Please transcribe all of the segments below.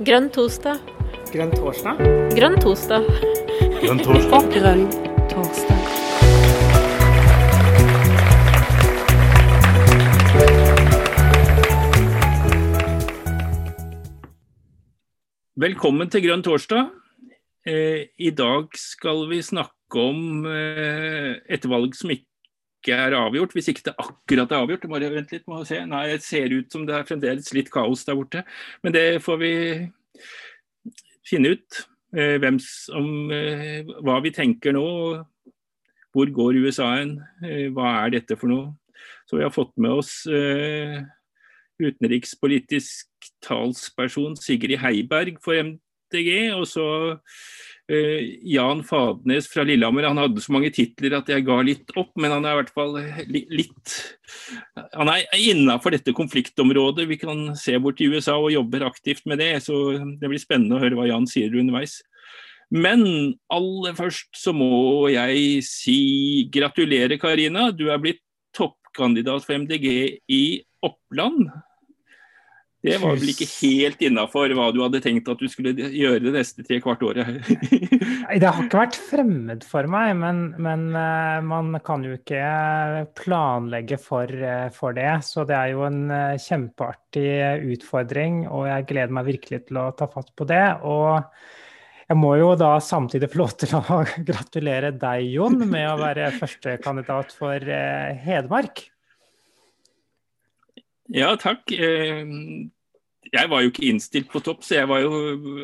Grønn torsdag. Grønn torsdag? Grønn torsdag. Grønn torsdag. Grønn torsdag. Velkommen til Grønn torsdag. Eh, I dag skal vi snakke om eh, et valg som ikke er avgjort, hvis ikke det akkurat er avgjort. Bare vent litt, må se. Nei, det ser ut som det er fremdeles litt kaos der borte. Men det får vi finne ut. Eh, hvem som, eh, hva vi tenker nå. Hvor går USA hen? Eh, hva er dette for noe? Så vi har fått med oss utenrikspolitisk talsperson Sigrid Heiberg for MDG, og så Jan Fadnes fra Lillehammer. Han hadde så mange titler at jeg ga litt opp, men han er i hvert fall li litt Han er innafor dette konfliktområdet. Vi kan se bort til USA og jobber aktivt med det, så det blir spennende å høre hva Jan sier underveis. Men aller først så må jeg si gratulerer, Karina. Du er blitt toppkandidat for MDG i Oppland. Det var vel ikke helt innafor hva du hadde tenkt at du skulle gjøre det neste tre kvart året? Nei, Det har ikke vært fremmed for meg, men, men uh, man kan jo ikke planlegge for, uh, for, det. Så det er jo en kjempeartig utfordring, og jeg gleder meg virkelig til å ta fatt på det. Og jeg må jo da samtidig få lov til å gratulere deg, Jon, med å være førstekandidat for Hedmark. Ja, takk. Jeg var jo ikke innstilt på topp, så jeg var jo,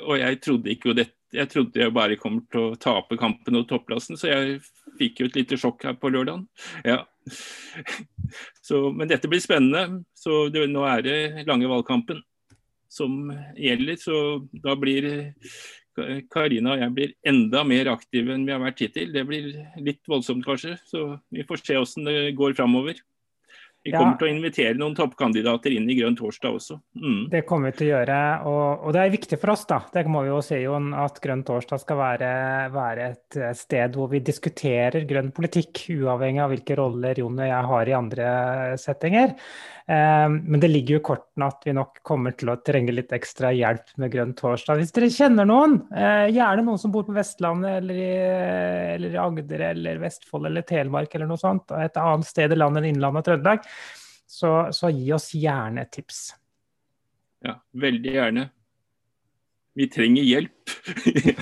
og jeg trodde ikke jo dette jeg trodde jeg bare kom til å tape kampen og topplassen, så jeg fikk jo et lite sjokk her på lørdagen. Ja. Men dette blir spennende. Så det, nå er det lange valgkampen som gjelder. Så da blir Karina og jeg blir enda mer aktive enn vi har vært hittil. Det blir litt voldsomt kanskje, så vi får se hvordan det går framover. Vi kommer ja. til å invitere noen toppkandidater inn i Grønn torsdag også. Mm. Det kommer vi til å gjøre, og, og, det er viktig for oss. da. Det må vi jo si, Jon, at Grønn torsdag skal være, være, et sted hvor vi diskuterer grønn politikk, uavhengig av hvilke roller Jon og jeg har i andre settinger. Um, men det ligger jo i kortene at vi nok kommer til å trenge litt ekstra hjelp med Grønn torsdag. Hvis dere kjenner noen, uh, gjerne noen som bor på Vestlandet eller i, eller i Agder eller Vestfold eller Telemark eller noe sånt, et annet sted i landet enn Innlandet og Trøndelag, så, så, gi oss gjerne et tips. Ja, veldig gjerne. Vi trenger hjelp.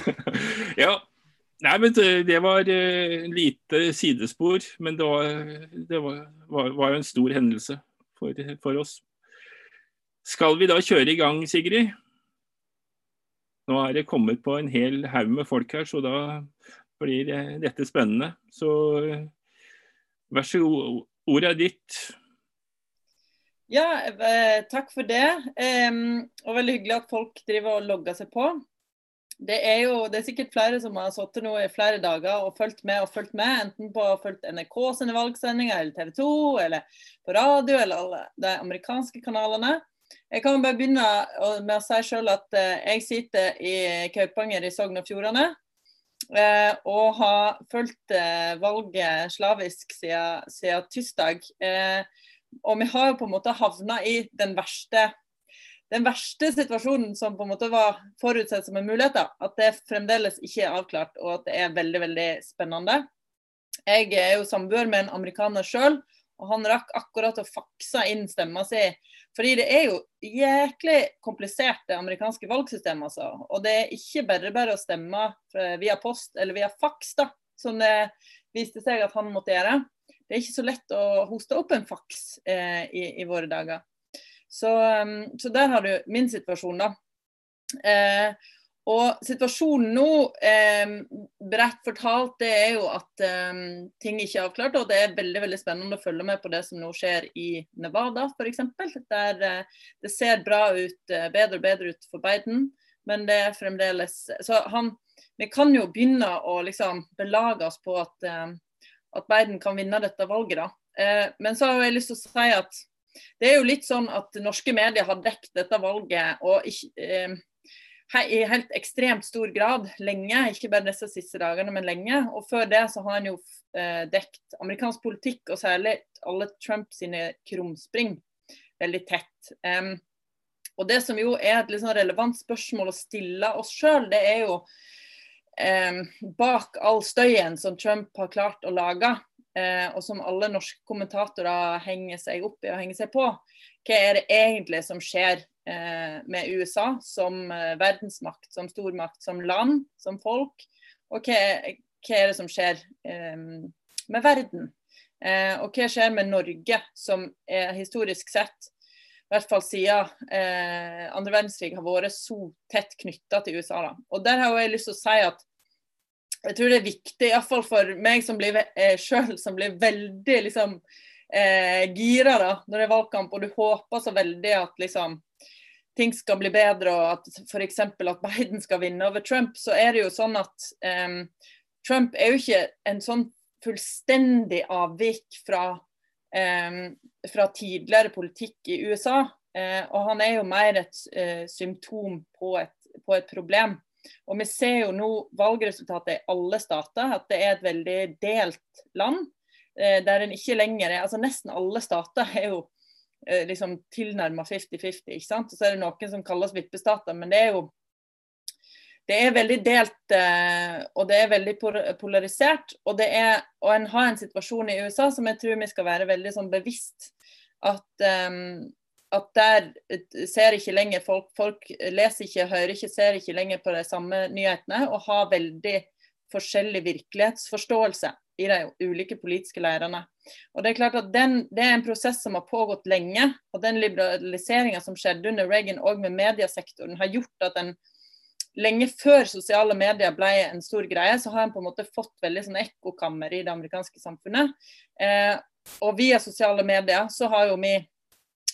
ja. Nei, men Det var uh, lite sidespor, men det var, det var, var, var en stor hendelse for, for, oss. Skal vi da kjøre i gang, Sigrid? Nå er det kommet på en hel haug med folk her, så da blir dette spennende. Så vær så god, ordet er ditt. Ja, eh, takk for det. Og veldig hyggelig at folk driver og logger seg på. Det er jo det er sikkert flere som har sittet nå i flere dager og fulgt med og fulgt med, enten på fulgt NRK sine valgsendinger eller TV 2 eller på radio eller alle de amerikanske kanalene. Jeg kan bare begynne med å si selv at uh, jeg sitter i Kaupanger i Sogn og Fjordane. Uh, og har fulgt valget slavisk siden, siden tirsdag. Og vi har jo på en måte havna i den verste den verste situasjonen som på en måte var forutsett som en mulighet. Da. At det fremdeles ikke er avklart, og at det er veldig veldig spennende. Jeg er jo samboer med en amerikaner sjøl, og han rakk akkurat å fakse inn stemma si. Fordi det er jo jæklig komplisert, det amerikanske valgsystemet. Altså. Og det er ikke bare bare å stemme via post eller via faks, da, som det viste seg at han måtte gjøre det er ikke så lett å hoste opp en faks eh, i, i, våre dager. Så, um, så, der har du min situasjon, da. Eh, og situasjonen nå, eh, bredt fortalt, det er jo at eh, ting ikke er avklart. Og det er veldig veldig spennende å følge med på det som nå skjer i Nevada f.eks. Der eh, det ser bra ut, eh, bedre og bedre ut for Biden. Men det er fremdeles Så han, vi kan jo begynne å liksom belage oss på at at Biden kan vinne dette valget. da. Eh, men så har jeg lyst til å si at det er jo litt sånn at norske medier har dekket dette valget og ikke, eh, i helt ekstremt stor grad lenge, ikke bare disse siste dagene, men lenge. Og før det så har han jo eh, dekt amerikansk politikk, og særlig alle Trump sine krumspring, veldig tett. Og Det som jo er et liksom relevant spørsmål å stille oss sjøl, det er jo bak all støyen som Trump har klart å lage, eh, og som alle norske kommentatorer henger seg opp i og henger seg på, hva er det egentlig som skjer eh, med USA som eh, verdensmakt, som stormakt, som land, som folk? Og hva, hva er det som skjer med verden? Og hva skjer med Norge, som er historisk sett hvert fall siden eh, andre verdenskrig har vært så tett knytta til USA. Da. Og Der har jeg lyst til å si at jeg tror det er viktig, iallfall for meg som blir eh, selv, som blir veldig liksom, eh, gira da, når det er valgkamp, og du håper så veldig at liksom, ting skal bli bedre, og at f.eks. at Biden skal vinne over Trump, så er det jo sånn at eh, Trump er jo ikke en sånn fullstendig avvik fra fra tidligere politikk i USA. Eh, og han er jo mer et eh, symptom på et, på et, problem. Og vi ser jo nå valgresultatet i alle stater, at det er et veldig delt land. Eh, der en ikke lenger er Altså nesten alle stater er jo liksom tilnærma 50-50. ikke sant? Og så er det noen som kalles vippestater, men det er jo det er veldig delt, eh, og det er veldig polarisert. Og, det er, og en har en situasjon i USA som jeg tror vi skal være veldig sånn bevisst. At, um, at der ser ikke lenger folk Folk leser ikke, hører ikke, ser ikke lenger på de samme nyhetene. Og har veldig forskjellig virkelighetsforståelse i de ulike politiske leirene. Og Det er klart at den, det er en prosess som har pågått lenge. Og den liberaliseringa som skjedde under Reagan og med mediesektoren, har gjort at en lenge før sosiale medier ble en stor greie, så har en på en måte fått veldig sånn ekkokammer i det amerikanske samfunnet. Eh, og via sosiale medier så har jo vi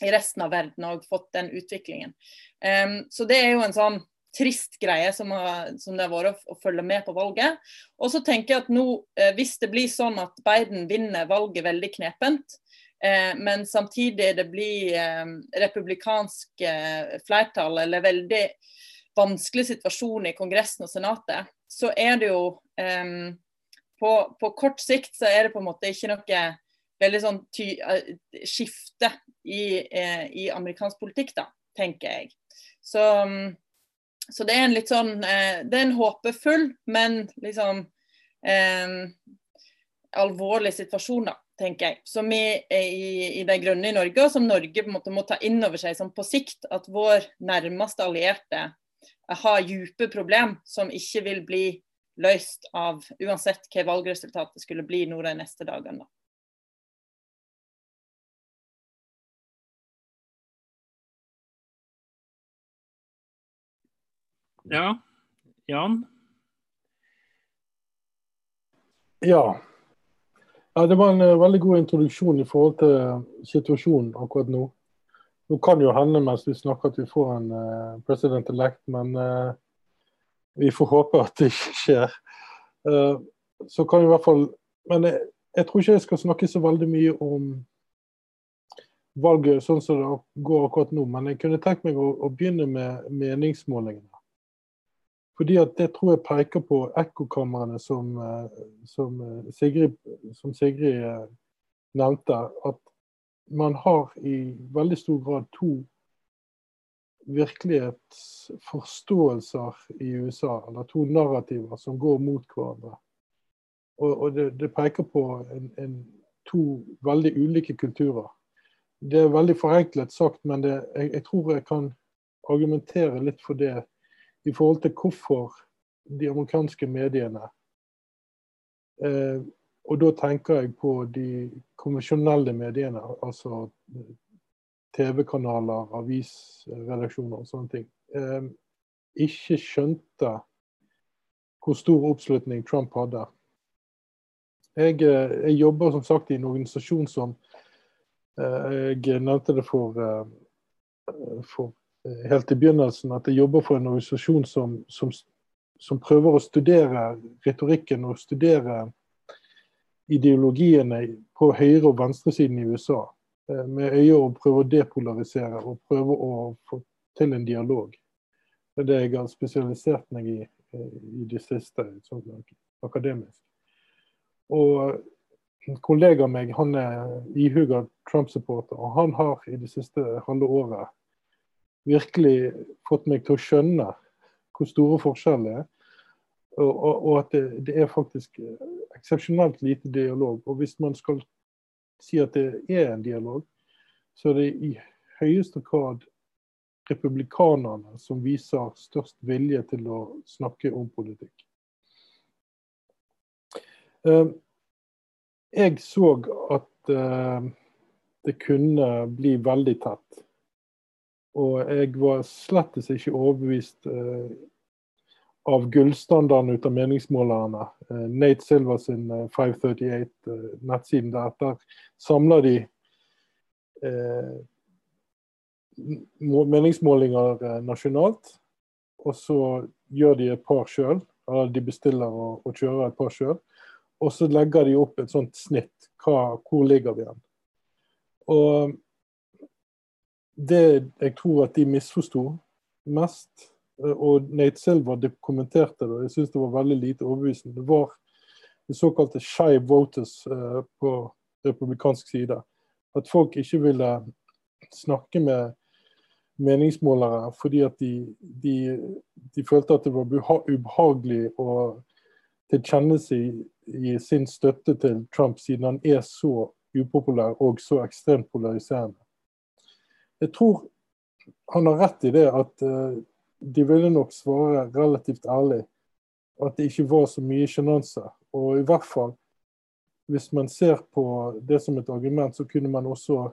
i resten av verden òg fått den utviklingen. Um, så det er jo en sånn trist greie som, har, som det har vært å, å, følge med på valget. Og så tenker jeg at nå, eh, hvis det blir sånn at Biden vinner valget veldig knepent, eh, men samtidig det blir eh, republikansk eh, flertall eller veldig vanskelig situasjon i Kongressen og Senatet, så er det jo um, på, på, kort sikt så er det på en måte ikke noe veldig sånn ty, uh, skifte i, uh, i, amerikansk politikk, da, tenker jeg. Så, um, så, det er en litt sånn uh, Det er en håpefull, men liksom alvorlig situasjon, da, tenker jeg. Som er i, i De grønne i Norge, og som Norge på en måte må ta inn over seg som på sikt at vår nærmeste allierte har dype problem som ikke vil bli løst av uansett hva valgresultatet skulle bli nå de neste dagene. Ja, Jan? Ja. ja. Det var en uh, veldig god introduksjon i forhold til situasjonen akkurat nå. Nå kan jo hende mens vi snakker at vi får en uh, president elect, men uh, vi får håpe at det ikke skjer. Uh, så kan vi i hvert fall Men jeg, jeg, tror ikke jeg skal snakke så veldig mye om valget sånn som det går akkurat nå, men jeg kunne tenkt meg å, å begynne med meningsmålingene. Fordi at Det tror jeg peker på ekkokamrene som, som Sigrid, som Sigrid nevnte. At man har i veldig stor grad to virkelighetsforståelser i USA, eller to narrativer som går mot hverandre. Og, og det, det, peker på en, en, to veldig ulike kulturer. Det er veldig forenklet sagt, men det, jeg, jeg, tror jeg kan argumentere litt for det i forhold til hvorfor de amerikanske mediene eh, og da tenker jeg på de konvensjonelle mediene, altså TV-kanaler, avisredaksjoner og sånne ting. Eh, ikke skjønte hvor stor oppslutning Trump hadde. Jeg, eh, jeg, jobber som sagt i en organisasjon som eh, Jeg nevnte det for, eh, for helt i begynnelsen, at jeg jobber for en organisasjon som, som, som prøver å studere retorikken og studere ideologiene på høyre- og venstresiden i USA. Eh, med øye å prøve å depolarisere og prøve å få til en dialog. Det er det jeg har spesialisert meg i eh, i det siste, sånn akademisk. Og en kollega av meg han er ihuga Trump-supporter, og han har i det siste halve året virkelig fått meg til å skjønne hvor store forskjellene er. Og, og, og at det, det, er faktisk eksepsjonelt lite dialog. Og hvis man skal si at det er en dialog, så er det i høyeste grad republikanerne som viser størst vilje til å snakke om politikk. Eh, jeg så at eh, det kunne bli veldig tett. Og jeg var slett ikke overbevist eh, av gullstandarden ut av meningsmålerne. Nate Silver sin 538-nettsiden der. Der samler de meningsmålinger eh, nasjonalt. Og så gjør de et par sjøl. Eller de bestiller og, og kjører et par sjøl. Og så legger de opp et sånt snitt. Hva, hvor ligger vi igjen? Og det jeg tror at de misforsto mest, eh, og Nate Silver kommenterte det, og jeg syns det var veldig lite overbevisende, det var det såkalte shy voters eh, på republikansk side. At folk ikke ville snakke med meningsmålere fordi at de, de, de, følte at det var ubehagelig å tilkjennegi sin støtte til Trump, siden han er så upopulær og så ekstremt polariserende. Jeg tror han har rett i det at uh, de ville nok svare relativt ærlig at det ikke var så mye sjenanse. Og i hvert fall, hvis man ser på det som et argument, så kunne man også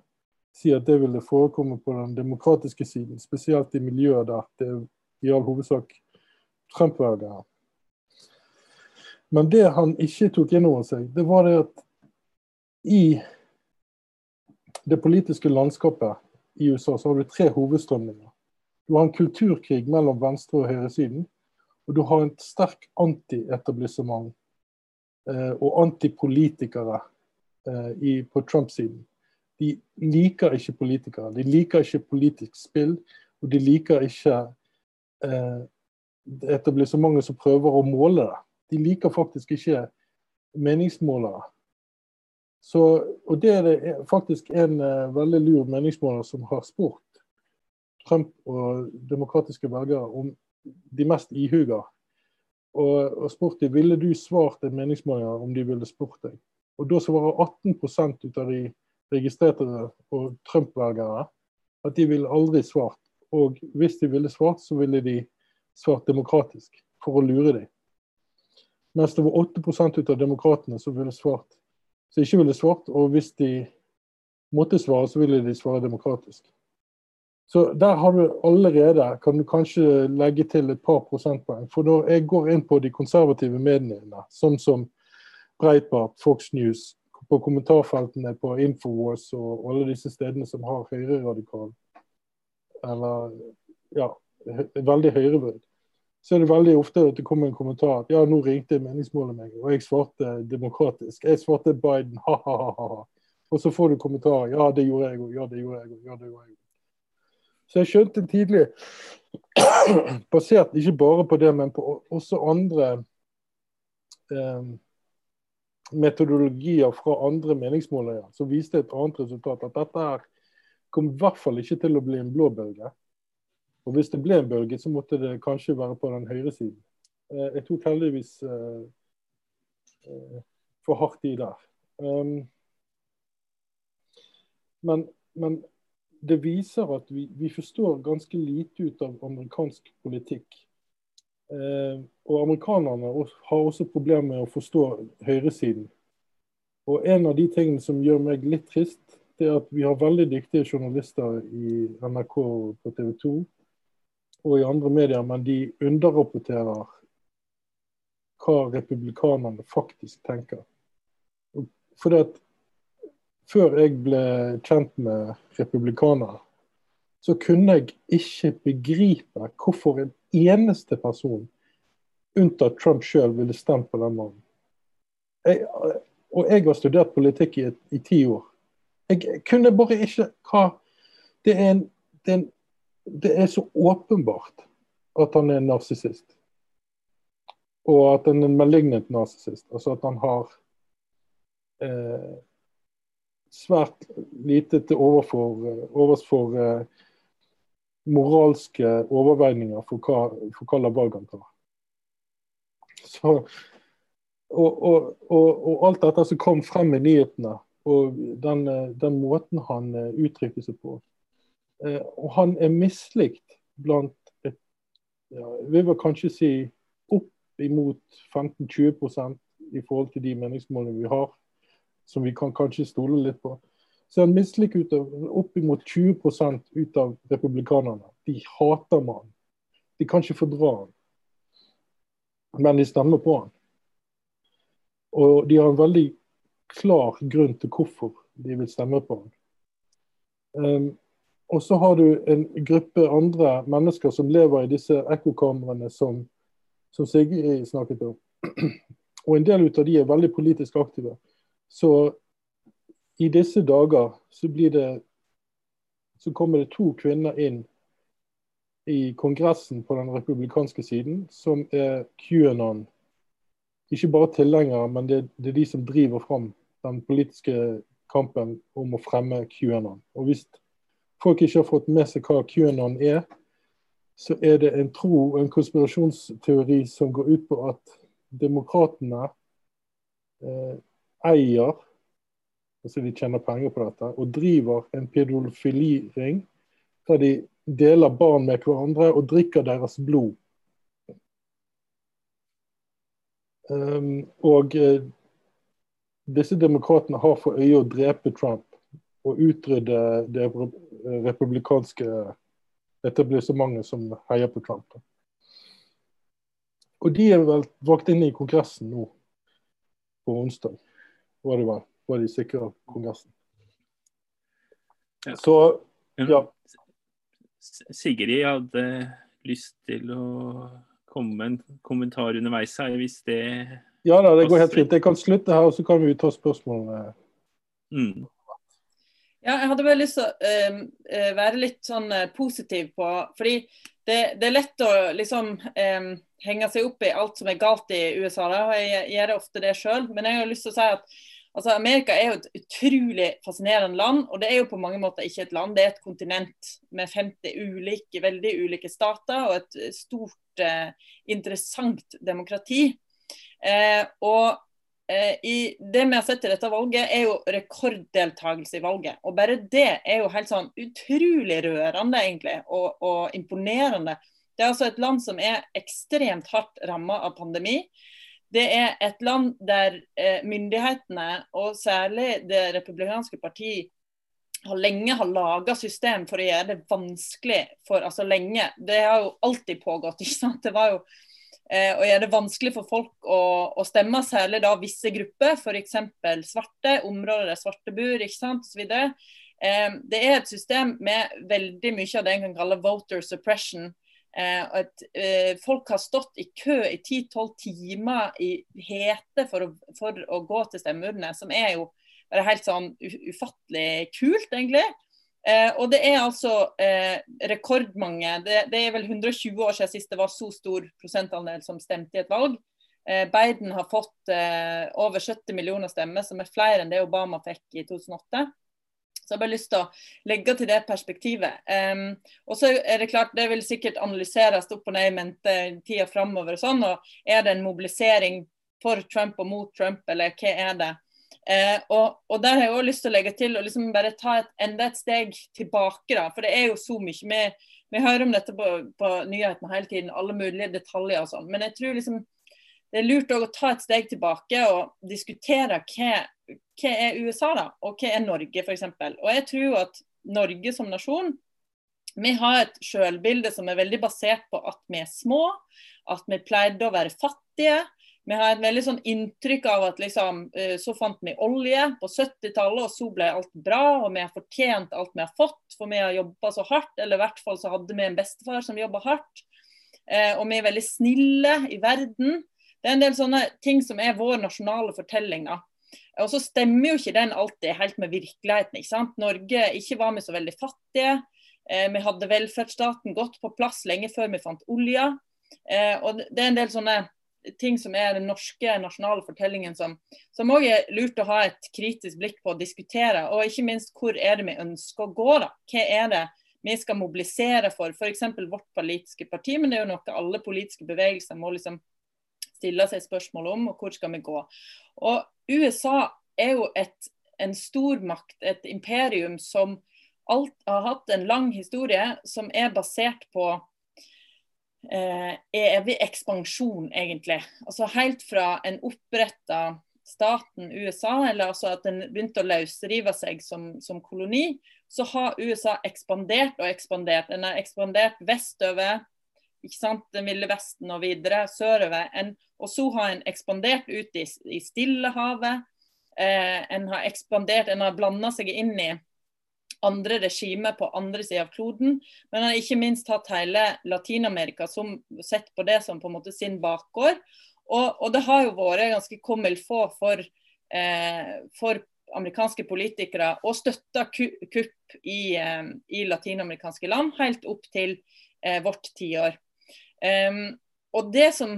si at det ville forekomme på den demokratiske siden, spesielt i miljøer der det i all hovedsak Trump-velgere. Men det han ikke tok inn over seg, det var det at i det politiske landskapet i USA så har du tre hovedstrømninger. Du har en kulturkrig mellom venstre- og høyresiden. Og du har et sterk antietablissement eh, og antipolitikere eh, på Trump-siden. De liker ikke politikere. De liker ikke politisk spill. Og de liker ikke eh, etablissementet som prøver å måle det. De liker faktisk ikke meningsmålere. Så, og det er det faktisk en eh, veldig lur meningsmåler som har spurt Trump og demokratiske velgere om de mest ihuga. Og, og spurt dem ville du svart en meningsmåler om de ville spurt deg. Og da svarer 18 ut av de registrerte og Trump-velgere at de ville aldri svart. Og hvis de ville svart, så ville de svart demokratisk for å lure dem. Mens det var 8 ut av demokratene som ville svart, som ikke ville svart. Og hvis de måtte svare, så ville de svare demokratisk. Så der har du allerede, kan du kanskje legge til et par prosentpoeng. For når jeg går inn på de konservative mediene, sånn som Breitbart, Fox News, på kommentarfeltene på Infowars og alle disse stedene som har høyreradikal eller ja, veldig høyrevridd, så er det veldig ofte at det kommer en kommentar at ja, nå ringte meningsmålet meg, og jeg svarte demokratisk. Jeg svarte Biden, ha-ha-ha. Og så får du kommentarer ja, det gjorde jeg òg, ja, det gjorde jeg òg, ja, det gjorde jeg. Så jeg skjønte tidlig, basert ikke bare på det, men på også andre eh, metodologier fra andre meningsmålere som viste et annet resultat. At dette her kom i hvert fall ikke til å bli en blå bølge. Og hvis det ble en bølge, så måtte det kanskje være på den høyre siden. Eh, jeg tok heldigvis eh, eh, for hardt i der. Um, men, men, det viser at vi, vi, forstår ganske lite ut av amerikansk politikk. Eh, og amerikanerne har også problemer med å forstå høyresiden. Og en av de tingene som gjør meg litt trist, det er at vi har veldig dyktige journalister i NRK på TV 2 og i andre medier, men de underrapporterer hva republikanerne faktisk tenker. For det at før jeg ble kjent med republikanere, så kunne jeg ikke begripe hvorfor en eneste person, unntatt Trump sjøl, ville stemt på den mannen. Jeg, og jeg har studert politikk i, i ti år. Jeg kunne bare ikke hva det er, en, det, er en, det er så åpenbart at han er en narsissist. Og at han er en malignant narsissist. Altså at han har eh, svært lite til overs for eh, moralske overveininger for hva, for hva valg han tar. Så, og, og, og, og, alt dette som kom frem i nyhetene, og den, den måten han eh, uttrykte seg på. Eh, og han er mislikt blant et, ja, Vi vil kanskje si opp imot 15-20 i forhold til de meningsmålene vi har, som vi kan kanskje stole litt på så er han mislikt oppimot 20 ut av republikanerne. De hater mannen. De kan ikke fordra han. Men de stemmer på han. Og de har en veldig klar grunn til hvorfor de vil stemme på han. Um, og så har du en gruppe andre mennesker som lever i disse ekkokamrene som, som Sigrid snakket om. Og en del av de er veldig politisk aktive. Så i disse dager så det så kommer det to kvinner inn i Kongressen på den republikanske siden, som er QAnon. Ikke bare tilhengere, men det, det, er de som driver fram den politiske kampen om å fremme QAnon. Og Hvis folk ikke har fått med seg hva QAnon er, så er det en tro og en konspirasjonsteori som går ut på at demokratene eh, eier altså de tjener penger på dette, og driver en pedofiliring der de deler barn med hverandre og drikker deres blod. Um, og uh, disse demokratene har for øye å drepe Trump og utrydde det republikanske etablissementet som heier på Trump. Og de er vel valgt inn i Kongressen nå på onsdag. Hva det var var de sikra Kongressen. Ja. Så ja. Sigrid hadde lyst til å komme med en kommentar underveis her, hvis det Ja da, det går helt fint. Jeg kan slutte her, og så kan vi ta spørsmålene. Mm. Ja, jeg hadde bare lyst til å uh, være litt sånn uh, positiv på fordi det, det, er lett å liksom um, henge seg opp i alt som er galt i USA. Da. Jeg gjør ofte det sjøl. Men jeg har lyst til å si at Altså, Amerika er jo et utrolig fascinerende land, og det er jo på mange måter ikke et land. Det er et kontinent med 50 ulike, veldig ulike stater og et stort, eh, interessant demokrati. Eh, og eh, i det vi har sett i dette valget, er jo rekorddeltakelse i valget. Og bare det er jo helt sånn utrolig rørende, egentlig, og, og imponerende. Det er altså et land som er ekstremt hardt rammet av pandemi. Det er et land der eh, myndighetene, og særlig det republikanske parti, har lenge har laga system for å gjøre det vanskelig for Altså lenge. Det har jo alltid pågått. ikke sant? Det var jo eh, å gjøre det vanskelig for folk å, å stemme, særlig da visse grupper, f.eks. svarte, områder der svarte bor, ikke sant, osv. Eh, det er et system med veldig mye av det en kan kalle voter suppression at eh, folk har stått i kø i 10-12 timer i hete for å, for å gå til stemmeurnene, som er jo bare helt sånn ufattelig kult, egentlig. Eh, og det er altså eh, rekordmange. Det, det, er vel 120 år siden sist det var så stor prosentandel som stemte i et valg. Eh, Biden har fått eh, over 70 millioner stemmer, som er flere enn det Obama fikk i 2008. Så jeg har bare lyst til å legge til det perspektivet. Um, og så er det klart, det vil sikkert analyseres opp og ned i mente tida framover. Og sånn, og er det en mobilisering for Trump og mot Trump, eller hva er det? Uh, og, og, der har jeg også lyst til å legge til å liksom bare ta et, enda et steg tilbake. da, For det er jo så mye. Vi, vi hører om dette på, på nyhetene hele tiden, alle mulige detaljer og sånn. Men jeg tror liksom det er lurt å ta et steg tilbake og diskutere hva, hva er USA da, og hva er Norge f.eks. Og jeg tror at Norge som nasjon vi har et selvbilde som er veldig basert på at vi er små, at vi pleide å være fattige. Vi har et veldig sånn inntrykk av at liksom, eh, så fant vi olje på 70-tallet, og så ble alt bra, og vi har fortjent alt vi har fått, for vi har jobba så hardt. Eller i hvert fall så hadde vi en bestefar som jobba hardt. Eh, og vi er veldig snille i verden. Det er en del sånne ting som er vår nasjonale fortelling. da. Og så stemmer jo ikke den alltid helt med virkeligheten. ikke sant? Norge ikke var vi så veldig fattige. Eh, vi hadde velferdsstaten godt på plass lenge før vi fant olja. Eh, og det er en del sånne ting som er den norske nasjonale fortellingen som òg er lurt å ha et kritisk blikk på og diskutere. Og ikke minst hvor er det vi ønsker å gå, da. Hva er det vi skal mobilisere for, f.eks. vårt politiske parti, men det er jo noe alle politiske bevegelser må liksom stille seg spørsmål om, og hvor skal vi gå. Og USA er jo et, en stormakt, et imperium som alt, har hatt en lang historie som er basert på eh, evig ekspansjon, egentlig. Altså Helt fra en oppretta staten USA, eller altså at den begynte å løsrive seg som, som, koloni, så har USA ekspandert og ekspandert. Den har ekspandert vestover, ikke sant, den ville Vesten og videre sørover. En, og så har en ekspandert ut i, i Stillehavet. Eh, en har ekspandert, en har blanda seg inn i andre regimer på andre sida av kloden. Men har ikke minst hatt hele Latin-Amerika som sett på det som på en måte sin bakgård. Og, og det har jo vært ganske comme få for, eh, for amerikanske politikere å støtte kupp i, eh, i latinamerikanske land, helt opp til eh, vårt tiår. Um, og det som,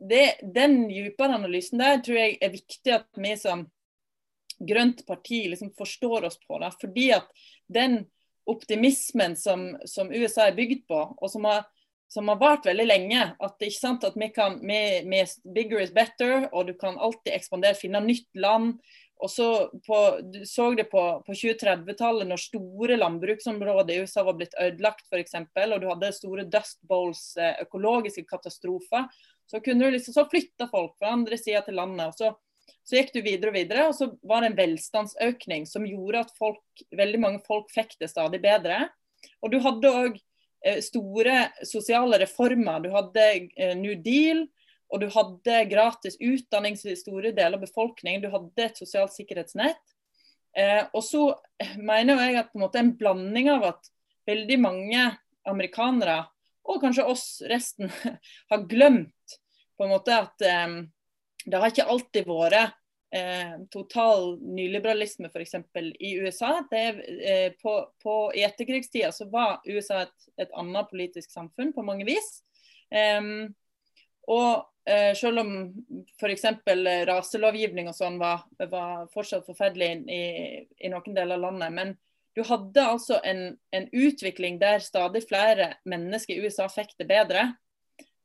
det, Den dypere analysen der tror jeg er viktig at vi som grønt parti liksom forstår oss på. Da, fordi at den optimismen som, som USA er bygd på, og som har, som har vart veldig lenge, at, ikke sant, at vi kan, vi, vi, bigger is better, og du kan alltid ekspandere, finne nytt land. Og så på, Du så det på, på 2030-tallet, når store landbruksområder i USA var blitt ødelagt f.eks., og du hadde store dust bowls, eh, økologiske katastrofer. Så kunne du liksom, så flytta folk fra andre sida til landet. og så så gikk du videre og videre, og så var det en velstandsøkning som gjorde at folk, veldig mange folk fikk det stadig bedre. Og du hadde òg eh, store sosiale reformer. Du hadde eh, New Deal, og du hadde gratis utdanning til store deler av befolkningen. Du hadde et sosialt sikkerhetsnett. Eh, og så mener jeg at på en måte en blanding av at veldig mange amerikanere, og kanskje oss resten, har glemt på en måte at eh, det har ikke alltid vært eh, total nyliberalisme f.eks. i USA. Det, eh, på, på, I etterkrigstida så var USA et, et, annet politisk samfunn på mange vis. Um, og eh, selv om f.eks. raselovgivning og sånn var, var, fortsatt forferdelig i, i, noen deler av landet. Men du hadde altså en, en, utvikling der stadig flere mennesker i USA fikk det bedre.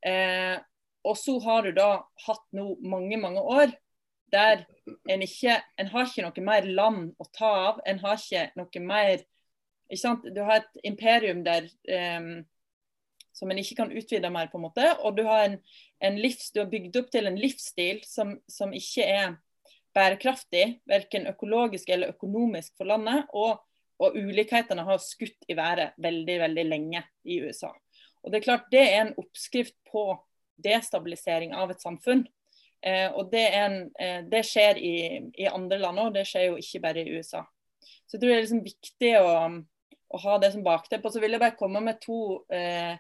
Eh, og så har du da hatt nå mange, mange år der en ikke En har ikke noe mer land å ta av. En har ikke noe mer ikke sant? Du har et imperium der eh, som en ikke kan utvide mer, på en måte. Og du har, en livs, du har bygd opp til en livsstil som, som ikke er bærekraftig, verken økologisk eller økonomisk for landet. Og, og ulikhetene har skutt i været veldig, veldig lenge i USA. Og Det er klart det er en oppskrift på destabilisering av et samfunn. Eh, og det, en, eh, det skjer i, i, andre land òg, det skjer jo ikke bare i USA. Så jeg tror det er liksom viktig å, å ha det som bakteppe. Og så vil jeg bare komme med to, eh,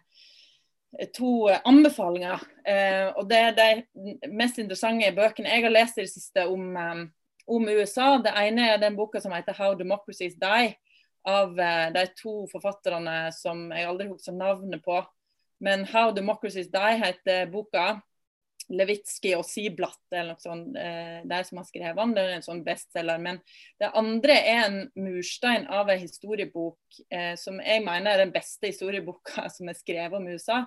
to anbefalinger. Eh, og Det er de mest interessante bøkene jeg har lest i det siste om, eh, om USA. Det ene er den boka som heter 'How Democracies Die', av eh, de to forfatterne som jeg aldri husker navnet på. Men 'How Democracies Die' heter boka. Levitsky og Siblatt eller noe sånt, eh, der som har skrevet om. Det er en sånn bestselger. Men det andre er en murstein av en historiebok eh, som jeg mener er den beste historieboka som er skrevet om USA.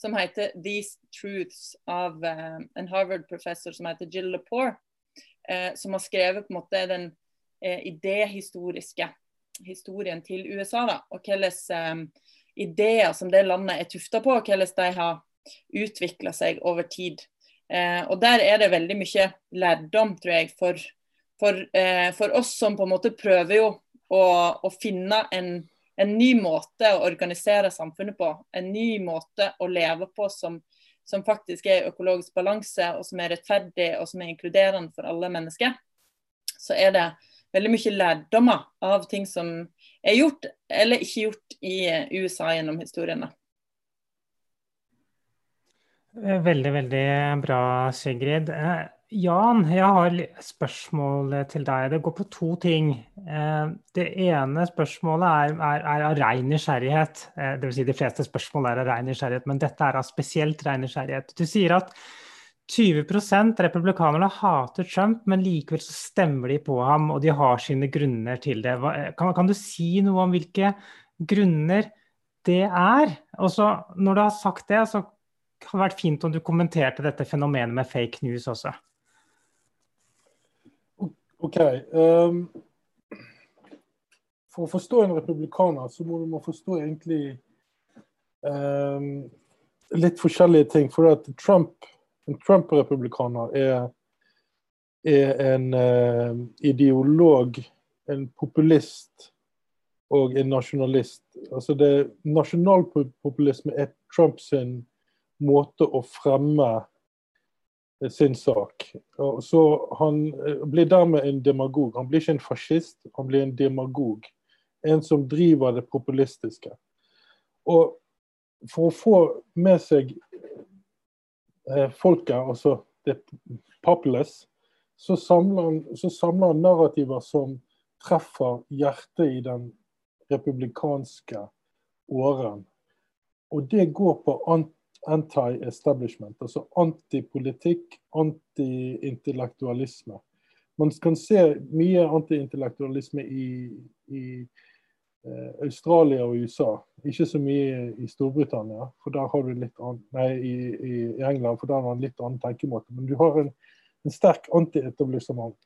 Som heter 'These Truths' av eh, en Harvard-professor som heter Jill Lepore. Eh, som har skrevet på en måte den eh, idéhistoriske historien til USA. da, og hvilke eh, ideer som det landet er tufta på, og hvordan de har utvikla seg over tid. Eh, og Der er det veldig mye lærdom, tror jeg, for, for, eh, for oss som på en måte prøver jo å, å finne en, en, ny måte å organisere samfunnet på. En ny måte å leve på som, som faktisk er økologisk balanse, og som er rettferdig og som er inkluderende for alle mennesker. Så er det veldig mye lærdommer av ting som er gjort eller ikke gjort i USA gjennom historiene. Eh, veldig, veldig bra, Sigrid. Eh, Jan, jeg har spørsmål til deg. Det går på to ting. Det ene spørsmålet er, er, er av rein nysgjerrighet. Dvs. Si de fleste spørsmål er av rein nysgjerrighet, men dette er av spesielt rein nysgjerrighet. Du sier at 20% republikanerne hater Trump, men likevel så stemmer de på ham, og de har sine grunner til det. Kan, kan du si noe om hvilke grunner det er. Og så når du har sagt det, så hadde vært fint om du kommenterte dette fenomenet med fake news også. OK. Um, for å forstå en republikaner, så må man forstå egentlig um, litt forskjellige ting. For at Trump, en Trump-republikaner er, er, en uh, ideolog, en populist og en nasjonalist. Altså det Nasjonalpopulisme er Trumps måte å fremme sin sak. Så Han eh, blir dermed en demagog. Han blir ikke en fascist, han blir en demagog. En som driver det populistiske. Og for å få med seg eh, folket, altså det populous, så samler, han, så samler han narrativer som treffer hjertet i den republikanske åren. Og det går på anti-establishment, altså antipolitikk, anti-intellektualisme. Man kan se mye anti-intellektualisme i, i eh, Australia og USA. Ikke så mye i Storbritannia, for der har du litt annen, nei, i, i, England, for der har en litt annen tenkemåte. Men du har en, en sterk anti-etablissement.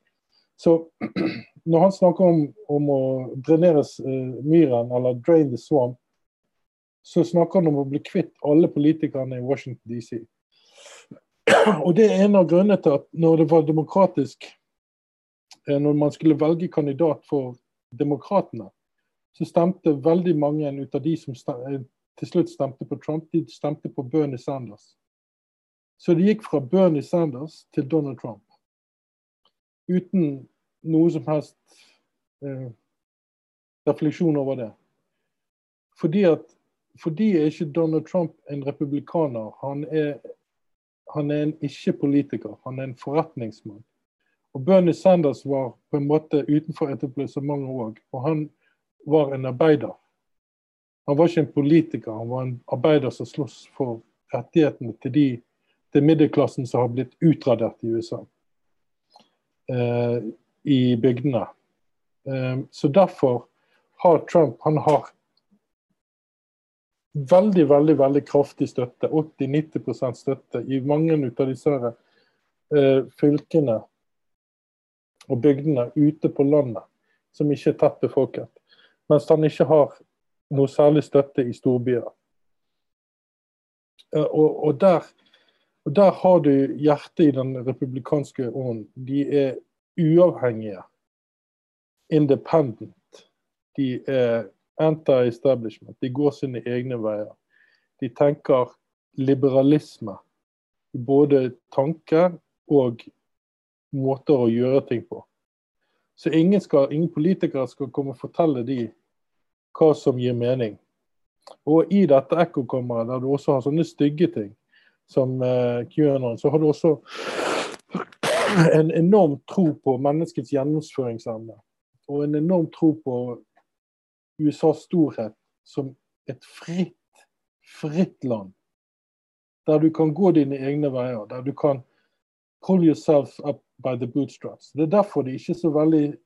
Så når han snakker om, om å drenere eh, myren, eller drain the swamp, så snakker han om å bli kvitt alle politikerne i Washington DC. Og det er en av grunnene til at når det var demokratisk, uh, når man skulle velge kandidat for demokratene, så stemte veldig mange ut av de som stemte, uh, til slutt stemte på Trump, de stemte på Bernie Sanders. Så det gikk fra Bernie Sanders til Donald Trump uten noe som helst eh, refleksjon over det. Fordi at fordi er ikke Donald Trump en republikaner. Han er, han er en ikke-politiker. Han er en forretningsmann. Og Bernie Sanders var på en måte utenfor etablissementet òg. Og han var en arbeider. Han var ikke en politiker, han var en arbeider som sloss for rettighetene til de til middelklassen som har blitt utradert i USA. Eh, i bygdene. Eh, så derfor har Trump han har veldig veldig, veldig kraftig støtte, 80-90% støtte, i mange av disse eh, fylkene og bygdene ute på landet som ikke er tett befolket. Mens han ikke har noe særlig støtte i storbyer. Og, og der og Der har du hjertet i den republikanske ånden. De er uavhengige. Independent. De er anti-establishment. De går sine egne veier. De tenker liberalisme. Både tanker og måter å gjøre ting på. Så ingen, skal, ingen politikere skal komme og fortelle de hva som gir mening. Og i dette ekkokammeret, der du også har sånne stygge ting, som eh, QAnon, så har du også en enorm tro på menneskets gjennomføringsevne. Og en enorm tro på USAs storhet som et fritt, fritt land. Der du kan gå dine egne veier. Der du kan pull yourself up by the bootstraps. Det er derfor de ikke så veldig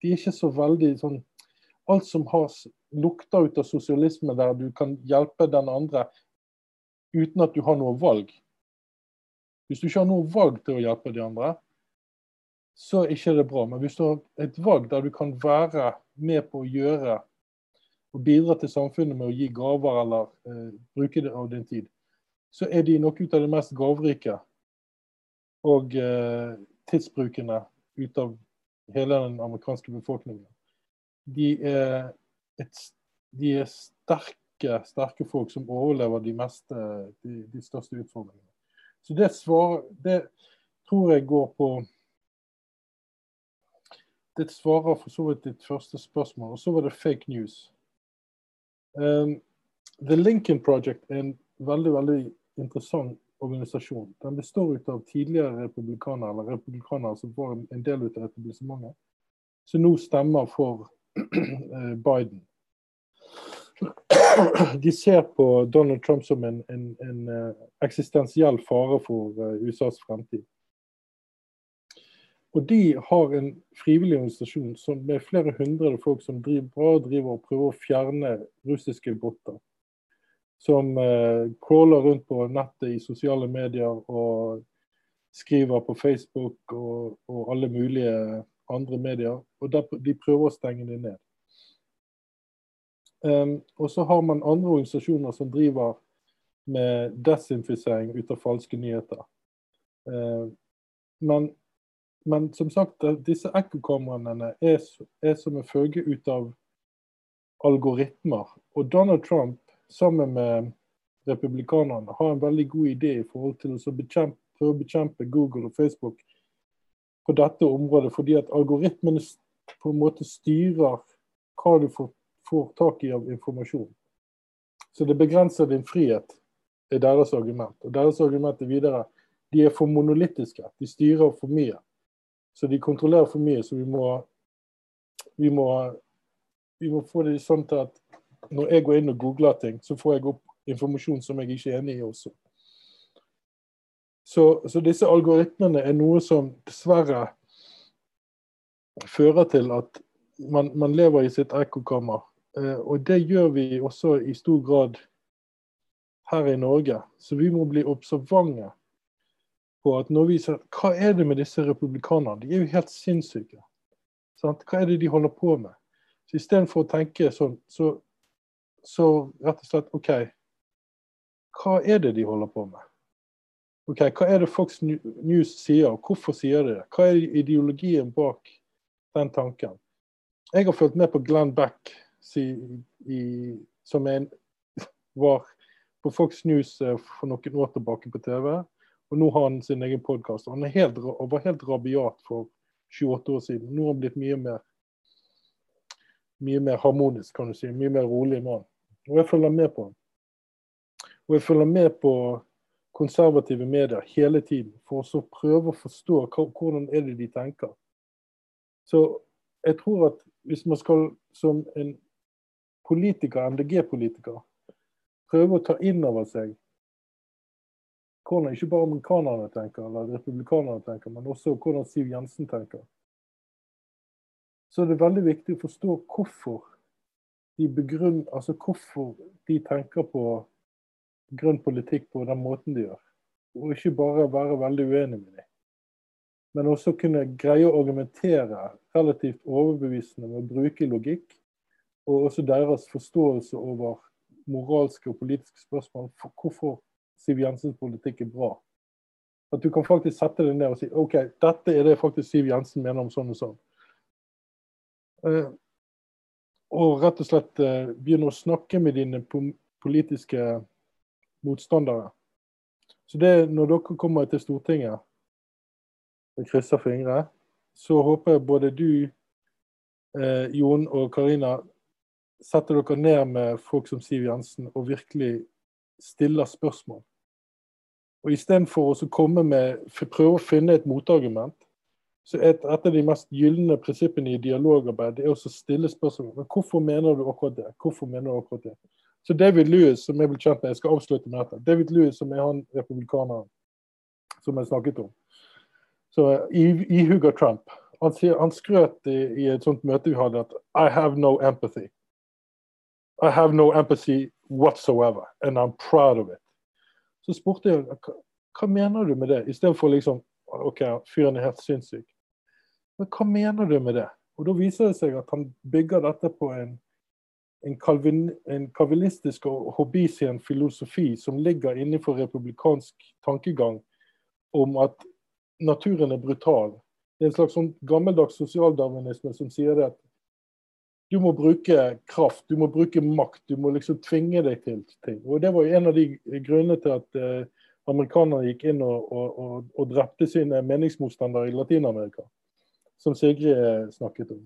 de er ikke så veldig sånn Alt som har lukter ut av sosialisme, der du kan hjelpe den andre uten at du har noe valg. Hvis du ikke har noe valg til å hjelpe de andre, så er ikke det bra. Men hvis du har et valg der du kan være med på å gjøre og bidra til samfunnet med å gi gaver eller eh, bruke det av din tid, så er de noe av det mest gaverike og eh, tidsbrukende ut av hele den amerikanske befolkningen. De er, et, de er sterke sterke, folk som overlever de, meste, de, de største utfordringene. Så det, svar, det tror jeg går på Det svarer for så vidt ditt første spørsmål. Og så var det fake news. Um, The Lincoln Project er en veldig, veldig interessant organisasjon. Den består ut av tidligere republikanere, eller republikanere som var en del av etablissementet, som nå stemmer for eh, Biden de ser på Donald Trump som en, en, en uh, eksistensiell fare for uh, USAs fremtid. Og de har en frivillig organisasjon som med flere hundre folk som driver, bra, driver og prøver å fjerne russiske botter. Som eh, crawler rundt på nettet i sosiale medier og skriver på Facebook og, og alle mulige andre medier. Og der, de prøver å stenge dem ned. Um, og så har man andre organisasjoner som driver med desinfisering ut av falske nyheter. Uh, men, men, som sagt, disse ekkokameraene er, er, som en følge ut av algoritmer. Og Donald Trump sammen med republikanerne har en veldig god idé i forhold til å bekjempe, å bekjempe Google og Facebook på dette området, fordi at algoritmene på en måte styrer hva du får får tak i av informasjon. Så det begrenser din frihet, er deres argument. Og deres argument er videre de er for monolittiske. De styrer for mye. Så de kontrollerer for mye, så vi må, vi må, vi må få det sånn til at når jeg går inn og googler ting, så får jeg opp informasjon som jeg ikke er enig i også. Så, så disse algoritmene er noe som dessverre fører til at man, man lever i sitt ekkokammer Eh, og det gjør vi også i stor grad her i Norge. Så vi må bli observante på at når vi Hva er det med disse republikanerne? De er jo helt sinnssyke. Sant? Hva er det de holder på med? Så Istedenfor å tenke sånn, så, så rett og slett OK, hva er det de holder på med? Ok, Hva er det Fox News sier, og hvorfor sier de det? Hva er ideologien bak den tanken? Jeg har fulgt med på Glenn Beck si, i, som en, var på Fox News eh, for noen år tilbake på TV. Og nå har han sin egen podkast. Han helt, var helt rabiat for 28 år siden. Nå har han blitt mye mer mye mer harmonisk, kan du si. Mye mer rolig mann. Og jeg følger med på han. Og jeg følger med på konservative medier hele tiden for å prøve å forstå hvordan er det de tenker. Så jeg tror at hvis man skal som en politiker, MDG-politiker, prøve å ta inn over seg hvordan ikke bare amerikanerne tenker, eller republikanerne tenker, men også hvordan Siv Jensen tenker. Så er det veldig viktig å forstå hvorfor de begrunn, altså hvorfor de tenker på grønn politikk på den måten de gjør. Og ikke bare være veldig uenig med dem. Men også kunne greie å argumentere relativt overbevisende med å bruke logikk og også deres forståelse over moralske og politiske spørsmål for hvorfor Siv Jensens politikk er bra. At du kan faktisk sette deg ned og si OK, dette er det faktisk Siv Jensen mener om sånn og sånn. Uh, og rett og slett uh, begynne å snakke med dine politiske motstandere. Så det når dere kommer til Stortinget, jeg krysser fingre, så håper jeg både du, uh, Jon og Karina setter dere ned med folk som Siv Jensen og virkelig stiller spørsmål. Og Istedenfor å komme med, prøve å finne et motargument, så et, et av de mest gylne prinsippene i dialogarbeid er å stille spørsmål. Men hvorfor mener du akkurat det? Hvorfor mener du akkurat det? Så David Lewis, som jeg ble kjent med, jeg skal avslutte med dette. David Lewis, som er han republikaneren som jeg snakket om. Så ihuga Trump. Han, sier, han skrøt i, i, et sånt møte vi hadde at I have no empathy. I have no empathy whatsoever, and I'm proud of it. Så spurte jeg hva mener du med det, istedenfor liksom OK, fyren er helt sinnssyk. Men hva mener du med det? Og Da viser det seg at han bygger dette på en, en, kalvin, en kalvinistisk og hobbysien filosofi som ligger innenfor republikansk tankegang om at naturen er brutal. Det er en slags sånn gammeldags sosialdarwinisme som sier det at du må bruke kraft, du må bruke makt. Du må liksom tvinge deg til ting. Og Det var jo en av de grunnene til at eh, amerikanerne gikk inn og, og, og, og drepte sine meningsmotstandere i Latin-Amerika, som Sigrid eh, snakket om.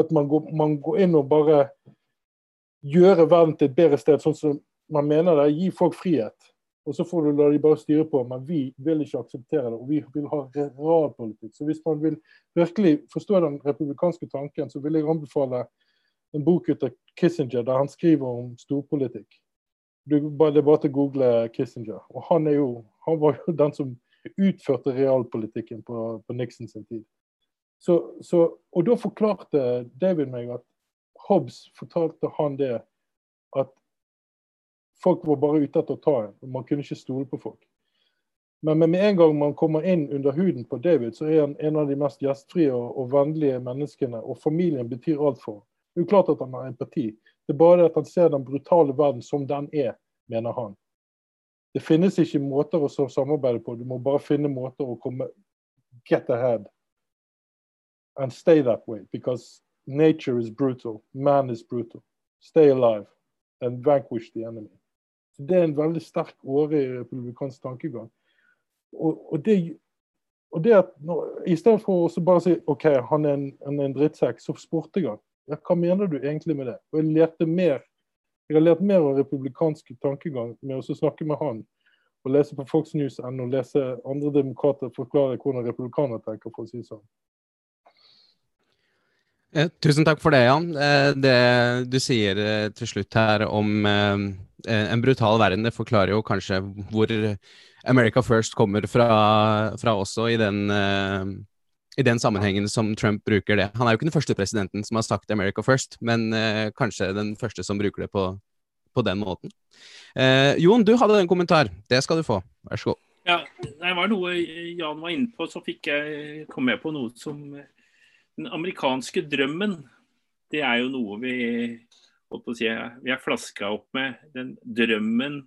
At man går, man går, inn og bare gjør verden til et bedre sted, sånn som man mener det. Gi folk frihet. Og så får du la de bare styre på. Men vi vil ikke akseptere det, og vi vil ha realpolitikk. Så hvis man vil virkelig forstå den republikanske tanken, så vil jeg anbefale en bok ut av Kissinger der han skriver om storpolitikk. det er bare til å google Kissinger. Og han, jo, han var jo den som utførte realpolitikken på, på Nixon sin tid. Så, så, og da forklarte David meg at Hobbes fortalte han det at folk var bare ute etter å ta en, og man kunne ikke stole på folk. Men med en gang man kommer inn under huden på David, så er han en av de mest gjestfrie og, og vennlige menneskene. Og familien betyr alt for ham. Det er jo klart at han har empati. Det er bare at han ser den brutale verden som den er, mener han. Det finnes ikke måter å samarbeide på. Du må bare finne måter å komme get ahead and stay that way. Because nature is brutal. Man is brutal. Stay alive and vanquish the enemy. Så Det er en veldig sterk åre i republikansk tankegang og, og, det, og det at når, I stedet for å bare si OK, han er en, en drittsekk, så spurte jeg han. Ja, hva mener du egentlig med det? Og jeg lærte mer jeg har lært mer om republikansk tankegang med å snakke med han og lese på Fox News enn å lese andre demokrater forklare hvordan republikanere tenker, for å si det sånn. Eh, tusen takk for det, Jan. Eh, det du sier eh, til slutt her om en brutal verden, det forklarer jo kanskje hvor America First kommer fra, fra også i den, i den sammenhengen som Trump bruker det. Han er jo ikke den første presidenten som har sagt America First, men eh, kanskje den første som bruker det på, på den måten. Eh, Jon, du hadde en kommentar. Det skal du få. Vær så god. Ja, det var noe Jan var inne på, så fikk jeg komme med på noe som Den amerikanske drømmen, det er jo noe vi, si, vi er flaska opp med. Den drømmen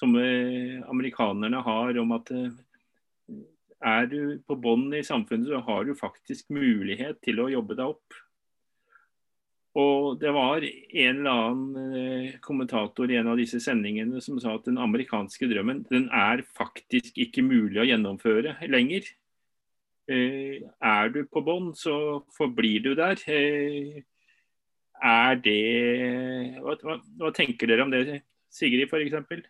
som eh, amerikanerne har om at eh, er du på bånn i samfunnet, så har du faktisk mulighet til å jobbe deg opp. Og det var en eller annen eh, kommentator i en av disse sendingene som sa at den amerikanske drømmen den er faktisk ikke mulig å gjennomføre lenger. Er du på bånn, så forblir du der. Er det hva, hva, hva tenker dere om det, Sigrid f.eks.?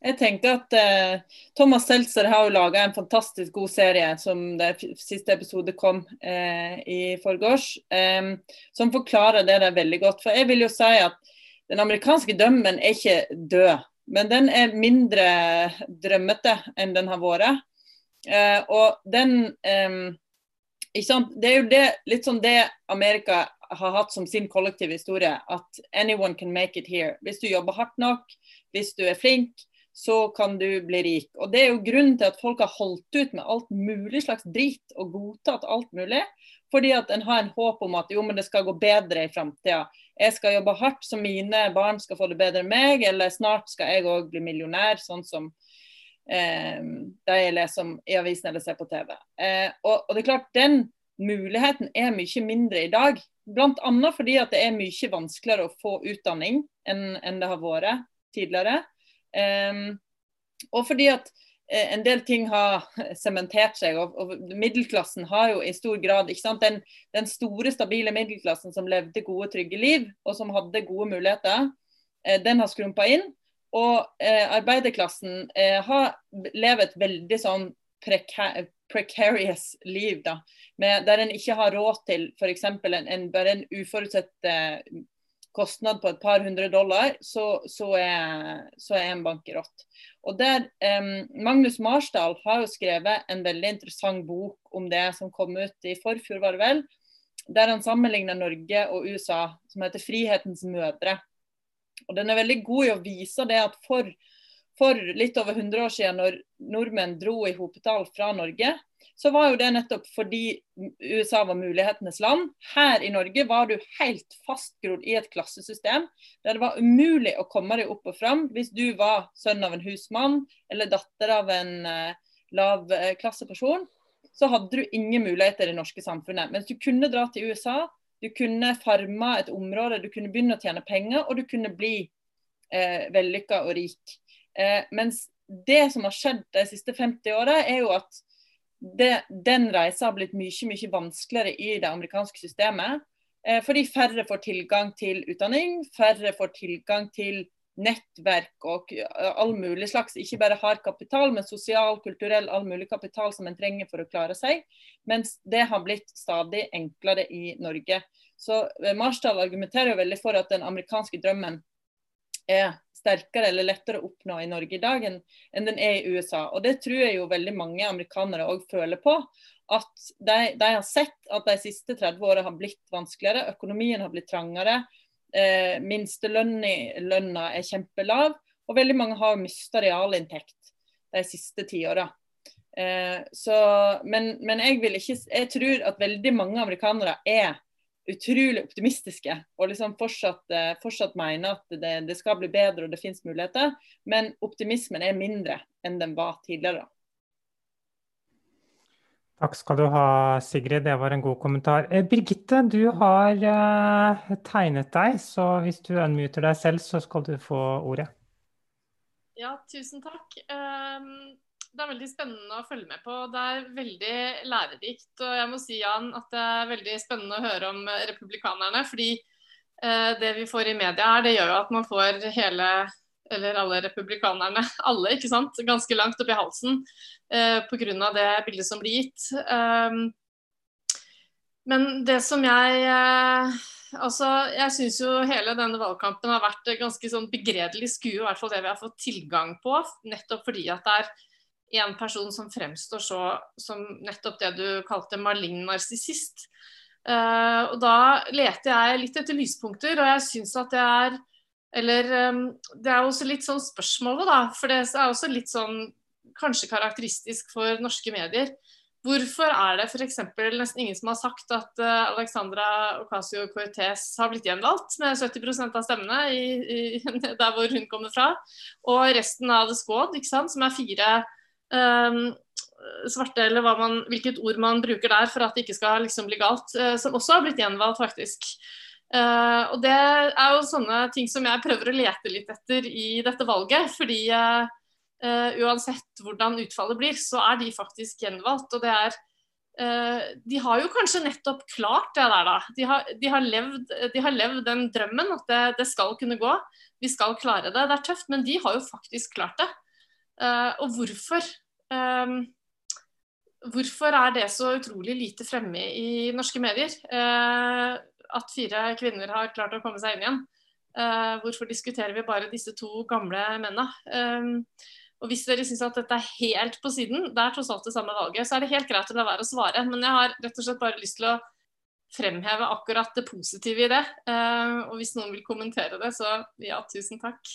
Jeg tenker at eh, Thomas Seltzer har jo laga en fantastisk god serie, som det siste episode kom eh, i forgårs, eh, som forklarer det der veldig godt. For jeg vil jo si at den amerikanske drømmen er ikke død, men den er mindre drømmete enn den har vært. Eh, og den eh, Det er jo det, litt sånn det Amerika har hatt som sin kollektive historie, at anyone can make it here. Hvis du jobber hardt nok, hvis du er flink, så kan du bli rik. Og Det er jo grunnen til at folk har holdt ut med alt mulig slags drit og godtatt alt mulig. Fordi at en har en håp om at jo, men det skal gå bedre i framtida. Jeg skal jobbe hardt så mine barn skal få det bedre enn meg, eller snart skal jeg òg bli millionær, sånn som eh, de jeg leser om i avisen eller ser på TV. Eh, og, og, det er klart, den muligheten er mye mindre i dag. Bl.a. fordi at det er mye vanskeligere å få utdanning enn, enn det har vært tidligere. Um, og fordi at eh, en del ting har sementert seg, og, og, middelklassen har jo i stor grad ikke sant, den, den, store, stabile middelklassen som levde gode, trygge liv, og som hadde gode muligheter, eh, den har skrumpa inn. Og eh, arbeiderklassen eh, har levet et veldig sånn preca precarious liv, da, med, der en ikke har råd til f.eks. En, en, bare en uforutsett eh, kostnad på et par hundre dollar, så, så, er, så er, en bankerott. Og der, um, Magnus Marsdal har jo skrevet en veldig interessant bok om det som kom ut i forfjor, var det vel, der han sammenligner Norge og USA, som heter 'Frihetens mødre'. Og Den er veldig god i å vise det at for, for litt over 100 år siden, når nordmenn dro i hopetall fra Norge, så var jo det nettopp fordi USA var mulighetenes land. Her i Norge var du helt fastgrodd i et klassesystem der det var umulig å komme deg opp og fram hvis du var sønn av en husmann eller datter av en uh, lavklasseperson. Så hadde du ingen muligheter i det norske samfunnet. Mens du kunne dra til USA, du kunne farme et område, du kunne begynne å tjene penger, og du kunne bli eh, vellykka og rik. Eh, mens det som har skjedd de siste 50 åra, er jo at det, den reisa har blitt mye, mye vanskeligere i det amerikanske systemet. Eh, fordi færre får tilgang til utdanning, færre får tilgang til nettverk og all mulig slags, ikke bare hard kapital, men sosial, kulturell, all mulig kapital som en trenger for å klare seg. Mens det har blitt stadig enklere i Norge. Så eh, Marsdal argumenterer jo veldig for at den amerikanske drømmen er sterkere eller lettere å oppnå i Norge i dag enn, enn den er i USA. Og Det tror jeg jo veldig mange amerikanere òg føler på. At de, de, har sett at de siste 30 åra har blitt vanskeligere. Økonomien har blitt trangere. Eh, Minstelønna er kjempelav. Og veldig mange har mista realinntekt de siste tiåra. Eh, men, men jeg, ikke, jeg tror at veldig mange amerikanere er utrolig optimistiske og liksom fortsatt, eh, fortsatt mener at det, det, skal bli bedre og det finnes muligheter. Men optimismen er mindre enn den var tidligere. Takk skal du ha, Sigrid. Det var en god kommentar. Eh, Birgitte, du har eh, tegnet deg, så hvis du unmuter deg selv, så skal du få ordet. Ja, tusen takk. Um det er veldig spennende å følge med på. Det er veldig lærerikt. Og jeg må si Jan, at det er veldig spennende å høre om republikanerne. fordi eh, det vi får i media her, det gjør jo at man får hele eller alle republikanerne, alle, ikke sant, ganske langt opp i halsen eh, pga. det bildet som blir gitt. Um, men det som jeg eh, Altså, jeg syns jo hele denne valgkampen har vært ganske sånn begredelig skue, i hvert fall det vi har fått tilgang på. Nettopp fordi at det er en person som fremstår så som nettopp det du kalte malign narsissist. Uh, og da leter jeg litt etter lyspunkter, og jeg syns at det er Eller um, det er også litt sånn spørsmålet, da. For det er også litt sånn kanskje karakteristisk for norske medier. Hvorfor er det f.eks. nesten ingen som har sagt at uh, Alexandra Ocasio-Cortez har blitt gjenvalgt med 70 av stemmene i, i, der hvor hun kommer fra, og resten av The Squad, som er fire svarte, eller man, hvilket ord man bruker der for at det ikke skal liksom bli galt, uh, som også har blitt gjenvalgt, faktisk. Uh, og Det er jo sånne ting som jeg prøver å lete litt etter i dette valget. fordi uh, uansett hvordan utfallet blir, så er de faktisk gjenvalgt. og det er de har jo kanskje nettopp klart det der, da. De har, de har, levd, de har levd, den drømmen at det, det, skal kunne gå. Vi skal klare det. Det er tøft, men de har jo faktisk klart det. Uh, og hvorfor? Um, hvorfor er det så utrolig lite fremme i norske medier? Uh, at fire kvinner har klart å komme seg inn igjen. Uh, hvorfor diskuterer vi bare disse to gamle mennene? Um, og Hvis dere syns at dette er helt på siden, det er tross alt det samme valget, så er det helt greit å la være å svare. Men jeg har rett og slett bare lyst til å fremheve akkurat det positive i det. Uh, og hvis noen vil kommentere det, så ja, tusen takk.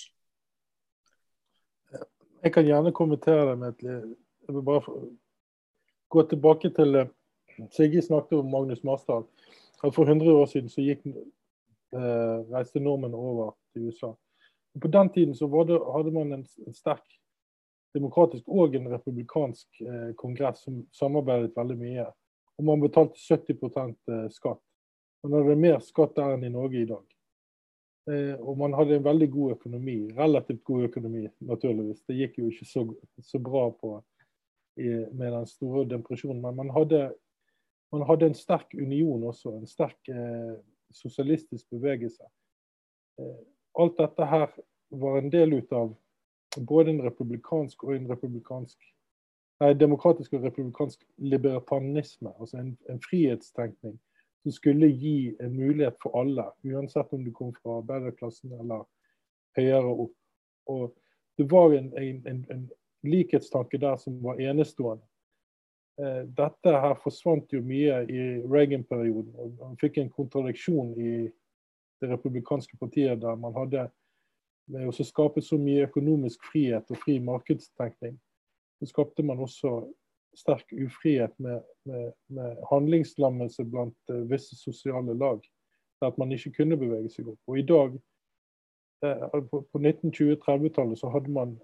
Jeg kan gjerne kommentere det med et Jeg vil bare gå tilbake til Sigge Sigrid snakket om Magnus Marsdal. At For 100 år siden så gikk, eh, reiste nordmenn over til USA. På den tiden så det, hadde man en, en, sterk demokratisk og en republikansk eh, kongress som samarbeidet veldig mye. Og man betalte 70 eh, skatt. Man hadde mer skatt der enn i Norge i dag. Eh, og man hadde en veldig god økonomi. Relativt god økonomi, naturligvis. Det gikk jo ikke så, så bra på, i, med den store depresjonen. Men man hadde, man hadde, en sterk union også. En sterk eh, sosialistisk bevegelse. Eh, alt dette her var en del ut av både en republikansk og en republikansk nei, demokratisk og republikansk libertanisme. Altså en, en frihetstenkning som skulle gi en mulighet for alle, uansett om du kom fra arbeiderklassen eller høyere opp. Og Det var en, en, en likhetstanke der som var enestående. Eh, dette her forsvant jo mye i Reagan-perioden. og Man fikk en kontradiksjon i det republikanske partiet der man hadde med å skape så mye økonomisk frihet og fri markedstenkning, så skapte man også sterk ufrihet med, med, med handlingslammelse blant uh, visse sosiale lag. At man ikke kunne bevege seg opp. Og i dag, uh, på, på 1920-30-tallet, så hadde man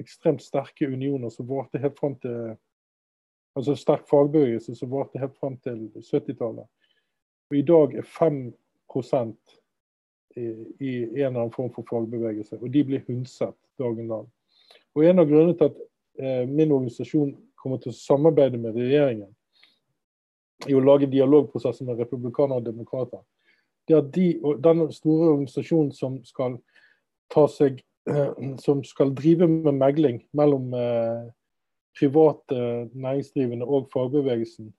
ekstremt sterke unioner som varte helt fram til Altså sterk fagbevegelse som varte helt fram til 70-tallet. Og i dag er 5 i, i en eller annen form for fagbevegelse. Og de blir hundset dagen lang. Og en av grunnene til at eh, min organisasjon kommer til å samarbeide med regjeringen i å lage dialogprosesser med republikanere og demokrater. Det er de, den store organisasjonen som skal ta seg som skal drive med megling mellom eh, private næringsdrivende og fagbevegelsen,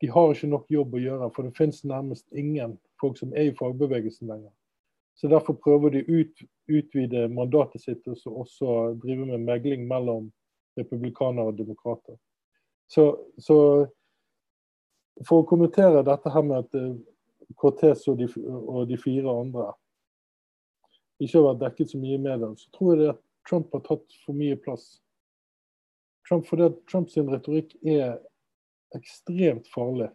de har ikke nok jobb å gjøre. For det finnes nærmest ingen folk som er i fagbevegelsen lenger. Så Derfor prøver de ut, utvide mandatet sitt og så også drive med megling mellom republikanere og demokrater. Så, så, for å kommentere dette her med at Cortes Cortez og de, og de fire andre ikke har vært dekket så mye i media, så tror jeg det at Trump har tatt for mye plass. Trump, fordi Trumps retorikk er ekstremt farlig.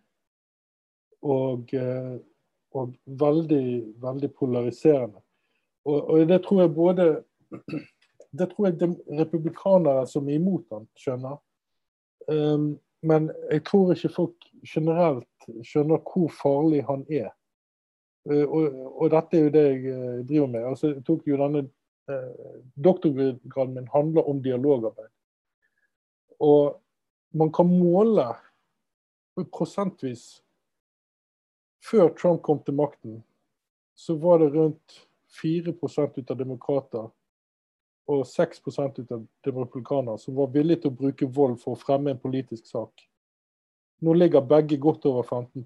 Og, eh, og veldig, veldig polariserende. Og, og, det tror jeg både Det tror jeg republikanere som er imot han skjønner. Um, men jeg tror ikke folk generelt skjønner hvor farlig han er. Uh, og, og, dette er jo det jeg uh, driver med. Altså, jeg tok jo denne uh, Doktorgraden min handler om dialogarbeid. Og man kan måle prosentvis Før Trump kom til makten, så var det rundt 4 ut av demokrater og 6% ut av republikanere som var villige til å bruke vold for å fremme en politisk sak. Nå ligger begge godt over 15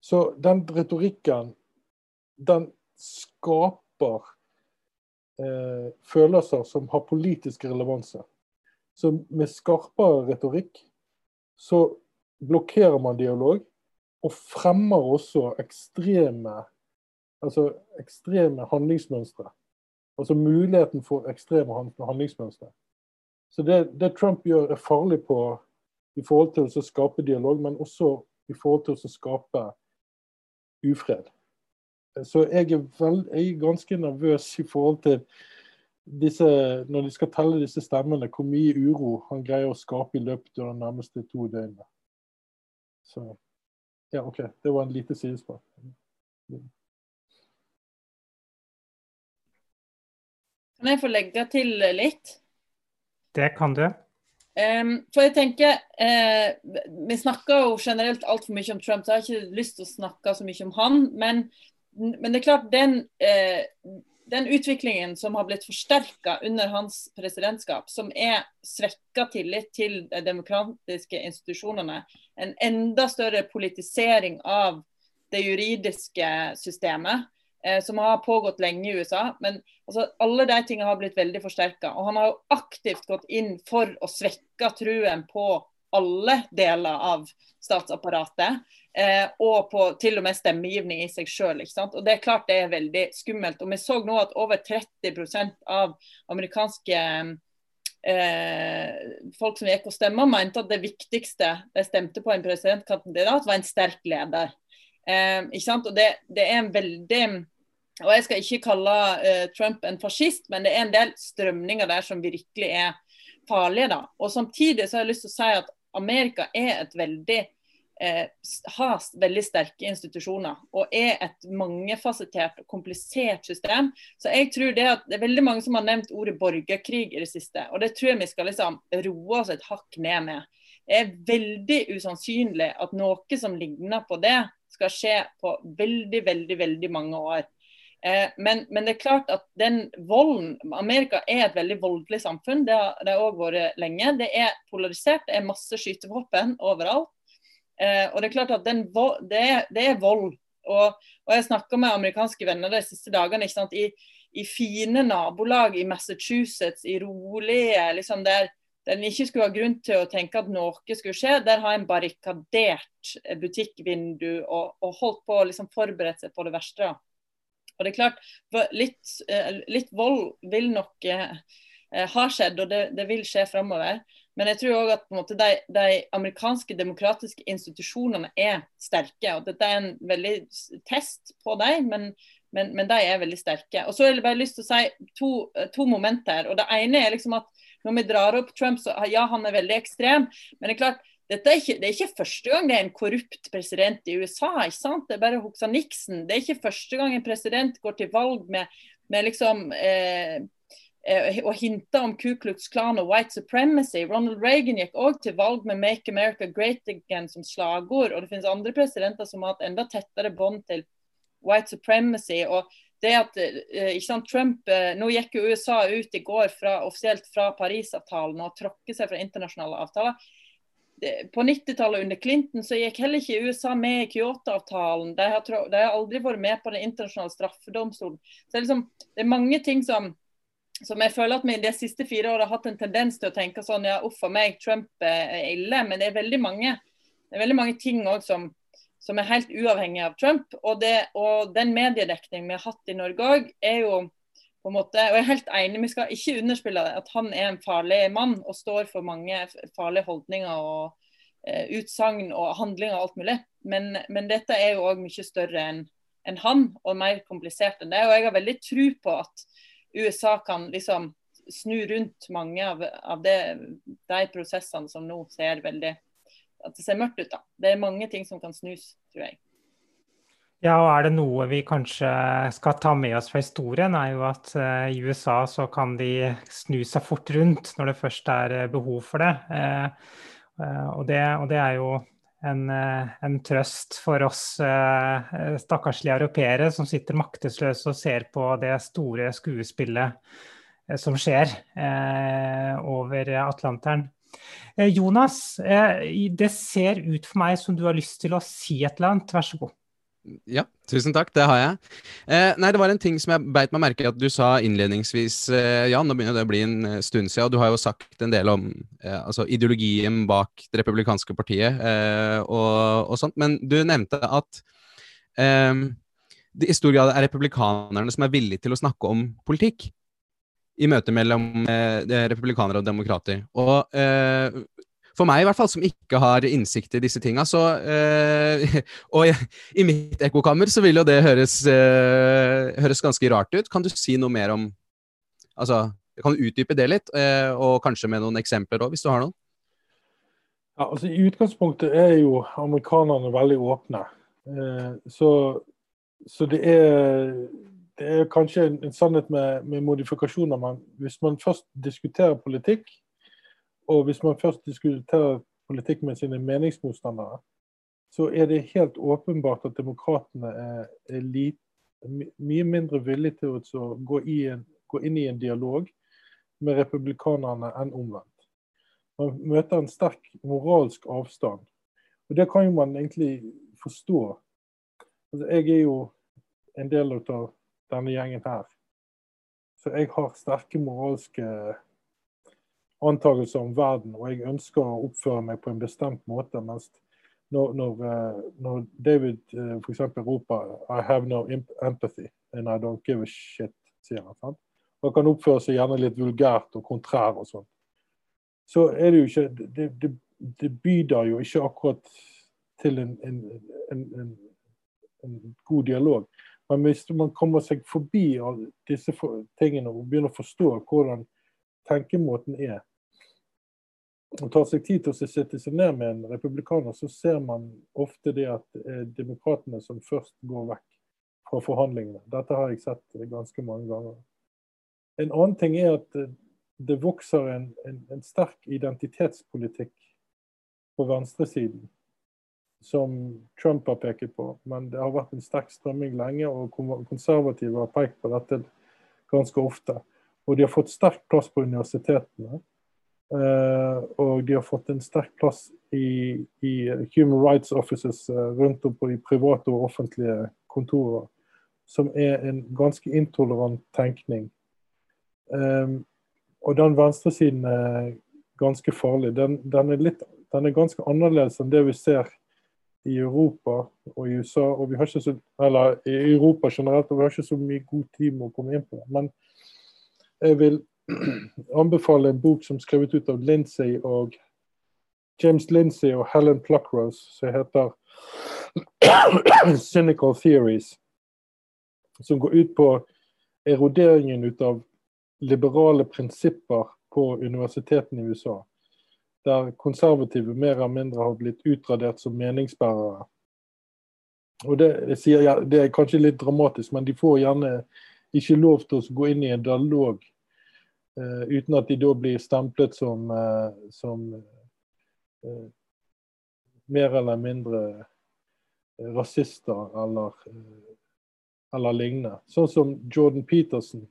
Så den retorikken, den skaper eh, følelser som har politisk relevanse. Så med skarpere retorikk så blokkerer man dialog, og fremmer også ekstreme, altså ekstreme handlingsmønstre. Altså muligheten for ekstreme handlingsmønstre. Så det, det, Trump gjør, er farlig på i forhold til å skape dialog, men også i forhold til å skape ufred. Så jeg er, veld, jeg er ganske nervøs i forhold til disse, når de skal telle disse stemmene, hvor mye uro han greier å skape i løpet av de nærmeste to døgnene. Så ja, OK. Det var en lite sidespor. Kan jeg få legge til litt? Det kan du. Um, for jeg tenker uh, Vi snakker jo generelt altfor mye om Trump, så jeg har ikke lyst til å snakke så mye om han. Men, men det er klart, den uh, den utviklingen som har blitt forsterka under hans presidentskap, som er svekka tillit til de demokratiske institusjonene, en enda større politisering av det juridiske systemet, som har pågått lenge i USA. Men altså, alle de tingene har blitt veldig forsterka. Og han har jo aktivt gått inn for å svekke truen på alle deler av statsapparatet. Eh, og på til og med stemmegivning i seg sjøl. Det er klart det er veldig skummelt. Og Vi så nå at over 30% av amerikanske eh, folk som gikk og stemte, mente at det viktigste de stemte på en presidentkandidat, var en sterk leder. Eh, og det, det, er en veldig og Jeg skal ikke kalle eh, Trump en fascist, men det er en del strømninger der som virkelig er farlige. da. Og Samtidig så har jeg lyst til å si at Amerika er et veldig eh, har veldig sterke institusjoner og er et mangefasettert og komplisert system. Så jeg tror Det at det er veldig mange som har nevnt ordet borgerkrig i det siste. og Det tror jeg vi skal liksom roe oss et hakk ned med. Det er veldig usannsynlig at noe som ligner på det, skal skje på veldig, veldig, veldig mange år. Eh, men, men, det er klart at den volden Amerika er et veldig voldelig samfunn. Det har det òg vært lenge. Det er polarisert, det er masse skytevåpen overalt. Eh, og Det er klart at den, det, er, det, er, vold. Og, og Jeg snakka med amerikanske venner de siste dagene. I, I, fine nabolag i Massachusetts, i rolige liksom der, der en ikke skulle ha grunn til å tenke at noe skulle skje. Der har en barrikadert butikkvindu og, og holdt på å liksom forberede seg på det verste. Og det er klart, Litt, eh, litt vold vil nok eh, ha skjedd, og det, det vil skje framover. Men jeg tror òg at måte, de, de, amerikanske demokratiske institusjonene er sterke. og Dette er en veldig test på dem, men, men, men, de er veldig sterke. Og så har jeg bare lyst til å si to, to momenter. og Det ene er liksom at når vi drar opp Trump, så ja, han er veldig ekstrem. Men det er klart, er ikke, det er ikke første gang det er en korrupt president i USA. ikke sant? Det er bare Huxa Nixon. Det er ikke første gang en president går til valg med, med liksom eh, eh, og hinter om Ku Klux Klan og white supremacy. Ronald Reagan gikk òg til valg med 'Make America Great Again' som slagord. Og det finnes andre presidenter som har hatt enda tettere bånd til white supremacy. og det at eh, ikke sant, Trump, eh, Nå gikk jo USA ut i går fra, offisielt fra Parisavtalen og tråkker seg fra internasjonale avtaler på 90-tallet under Clinton så gikk heller ikke USA med i Kyoto-avtalen. De, de, har aldri vært med på Den internasjonale straffedomstolen. Så det er, liksom, det er mange ting som, som jeg føler at vi i de siste fire årene har hatt en tendens til å tenke sånn ja, uff a meg, Trump er ille. Men det er veldig mange, det er veldig mange ting også som, som er helt uavhengig av Trump. Og, det, og den mediedekningen vi har hatt i Norge òg, er jo på en måte, og jeg er helt enig, Vi skal ikke underspille det, at han er en farlig mann og står for mange farlige holdninger og eh, utsagn og handlinger og alt mulig. Men, men dette er jo òg mye større enn en han og mer komplisert enn det. Og jeg har veldig tro på at USA kan liksom snu rundt mange av, av det, de prosessene som nå ser veldig at det ser mørkt ut. da. Det er mange ting som kan snus, tror jeg. Ja, og er det noe vi kanskje skal ta med oss fra historien, er jo at uh, i USA så kan de snu seg fort rundt når det først er uh, behov for det. Uh, og det. Og det er jo en, en trøst for oss stakkarslige europeere som sitter maktesløse og ser på det store skuespillet som skjer over Atlanteren. Jonas, det ser ut for meg som du har lyst til å si et eller annet. Vær så god. Ja, tusen takk. Det har jeg. Eh, nei, det var en ting som jeg beit meg merke i at du sa innledningsvis, eh, Jan. Nå begynner det å bli en eh, stund siden. Og du har jo sagt en del om eh, altså ideologien bak det republikanske partiet eh, og, og, sånt. Men du nevnte at eh, det i stor grad er republikanerne som er villige til å snakke om politikk i møte mellom republikanere og demokrater. Og for meg i hvert fall, som ikke har innsikt i disse tinga, så eh, Og i, mitt ekkokammer så vil jo det høres, øh, høres, ganske rart ut. Kan du si noe mer om Altså, kan du utdype det litt, øh, og kanskje med noen eksempler òg, hvis du har noen? Ja, altså I utgangspunktet er jo amerikanerne veldig åpne. så, så det, er, det er kanskje en, en sannhet med, med modifikasjoner. Men hvis man først diskuterer politikk, og hvis man først diskuterer politikk med sine meningsmotstandere, så er det helt åpenbart at demokratene er, er lit, mye mindre villige til å gå, en, gå, inn i en dialog med republikanerne enn omvendt. Man møter en sterk moralsk avstand. Og det kan jo man egentlig forstå. Altså, jeg er jo en del av denne gjengen her. Så jeg har sterke moralske antakelser om verden, og jeg ønsker å oppføre meg på en bestemt måte. mens når, når, eh, når David uh, f.eks. roper 'I have no empathy and I don't give a shit', sier han. sant? Og kan oppføre seg gjerne litt vulgært og kontrær og sånn. Så er det jo ikke Det, det, det byder jo ikke akkurat til en, en, en, en, god dialog. Men hvis man kommer seg forbi disse tingene og begynner å forstå hvordan tenkemåten er. Og tar seg tid til å sette seg ned med en republikaner, så ser man ofte det at det er demokratene som først går vekk fra forhandlingene. Dette har jeg sett ganske mange ganger. En annen ting er at det vokser en, en, en sterk identitetspolitikk på venstresiden, som Trump har peket på. Men det har vært en sterk strømming lenge, og konservative har pekt på dette ganske ofte. Og de har fått sterk plass på universitetene. Uh, og de har fått en sterk plass i, i Human Rights Offices uh, rundt om på de private og offentlige kontorer, som er en ganske intolerant tenkning. Um, og den venstresiden er ganske farlig. Den, den, er litt, den, er ganske annerledes enn det vi ser i Europa og i USA. og vi har ikke så, Eller i Europa generelt, og vi har ikke så mye god tid med å komme inn på det. Men jeg vil anbefale en bok som er skrevet ut av Lindsay og James Lindsay og Helen Pluckrose, som heter 'Cynical Theories'. Som går ut på eroderingen ut av liberale prinsipper på universitetene i USA. Der konservative mer eller mindre har blitt utradert som meningsbærere. Og det, sier, det er kanskje litt dramatisk, men de får gjerne ikke lov til å gå inn i en dialog uh, uten at de da blir stemplet som, uh, som uh, mer eller mindre rasister eller, eller lignende. Sånn som Jordan Peterson,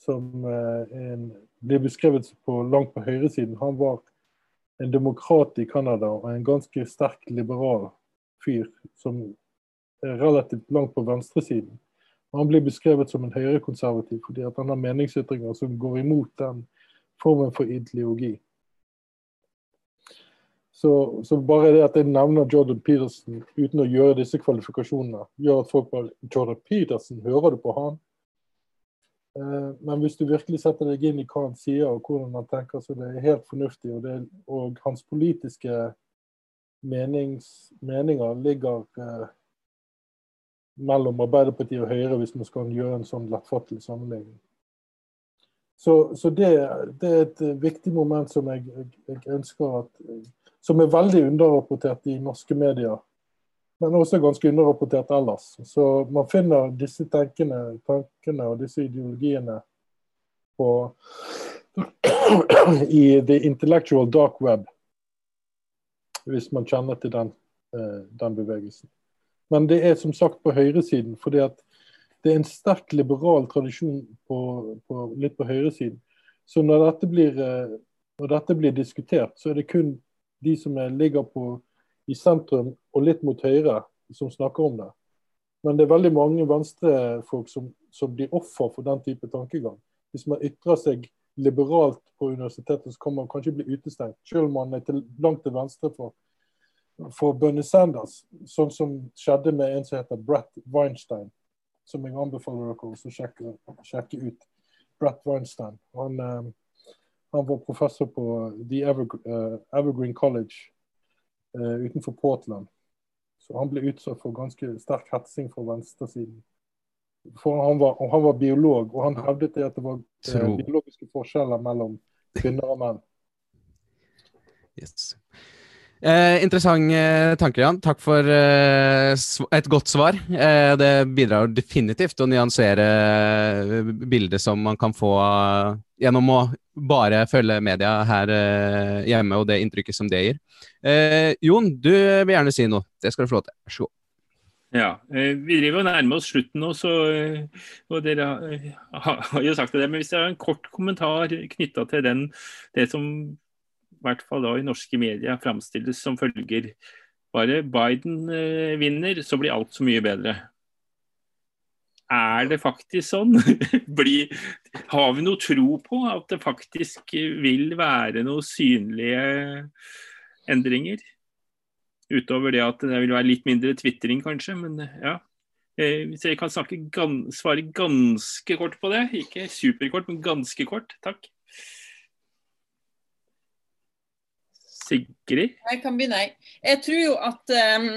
som en, blir beskrevet på, langt på høyresiden. Han var en demokrat i Canada og en ganske sterk liberal fyr som er relativt langt på venstresiden. Han blir beskrevet som en høyrekonservativ fordi han har meningsytringer som går imot den formen for ideologi. Så, så, bare det at jeg nevner Jordan Peterson uten å gjøre disse kvalifikasjonene, gjør at folk bare Jordan Peterson, hører du på han? Eh, men hvis du virkelig setter deg inn i hva han sier og hvordan han tenker, så det er helt fornuftig. Og, det, og hans politiske menings, meninger ligger eh, mellom Arbeiderpartiet og Høyre, hvis man skal gjøre en sånn lettfattelig sammenligning. Så, så det, det, er et viktig moment som jeg, jeg, jeg, ønsker at Som er veldig underrapportert i norske medier, men også ganske underrapportert ellers. Så man finner disse tenkene, tankene og disse ideologiene på i the intellectual dark web, hvis man kjenner til den, eh, den bevegelsen. Men det er som sagt på høyresiden, fordi at det er en sterk liberal tradisjon på, på, litt på høyresiden. Så når dette, blir, eh, når dette blir diskutert, så er det kun de som er, ligger på, i sentrum og litt mot høyre, som snakker om det. Men det er veldig mange venstrefolk som, som blir offer for den type tankegang. Hvis man ytrer seg liberalt på universitetet, så kan man kanskje bli utestengt, selv om man er til, langt til venstre for for Bernie Sanders, sånn som skjedde med en som heter Brett Weinstein, som jeg anbefaler dere å sjekke, sjekke, ut. Brett Weinstein. Han, uh, han, var professor på The uh, Evergreen College utenfor Portland. Så han ble utsatt for ganske sterk hetsing fra venstresiden. For han var, han var biolog, og han hevdet at det var biologiske forskjeller mellom kvinner og menn. Yes. Eh, interessant eh, tanke, Jan. Takk for eh, et godt svar. Eh, det bidrar definitivt å nyansere eh, bildet som man kan få gjennom å bare følge media her hjemme, og det inntrykket som det gir. Jon, du vil gjerne si noe. Det skal du få lov til. Vær så god. Ja, Vi driver og nærmer oss slutten nå, så, og dere har jo sagt det. Men hvis jeg har en kort kommentar knytta til den, det som i hvert fall da i norske medier framstilles som følger bare Biden eh, vinner, så blir alt så mye bedre. Er det faktisk sånn? Blir, har vi noe tro på at det faktisk vil være noen synlige endringer? Utover det at det vil være litt mindre tvitring, kanskje. Men ja. Eh, hvis jeg kan snakke, svare ganske kort på det. Ikke superkort, men ganske kort. Takk. Sigrid? Jeg kan begynne, jeg. Jeg tror jo at um,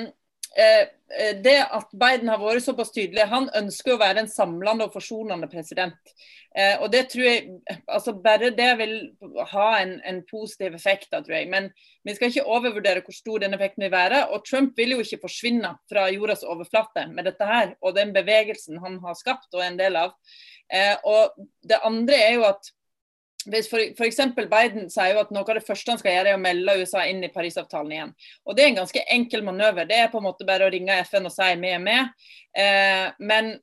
det at Biden har vært såpass tydelig, han ønsker å være en samlende og forsonende president. Eh, og det tror jeg, altså Bare det vil ha en, en positiv effekt, da, tror jeg. Men vi skal ikke overvurdere hvor stor den effekten vil være. Og Trump vil jo ikke forsvinne fra jordas overflate med dette her, og den bevegelsen han har skapt og er en del av. Eh, og Det andre er jo at hvis eksempel Biden sier jo at noe av det første han skal gjøre, er å melde USA inn i Parisavtalen igjen. Og Det er en ganske enkel manøver. Det er på en måte bare å ringe FN og si vi er med. Eh, men,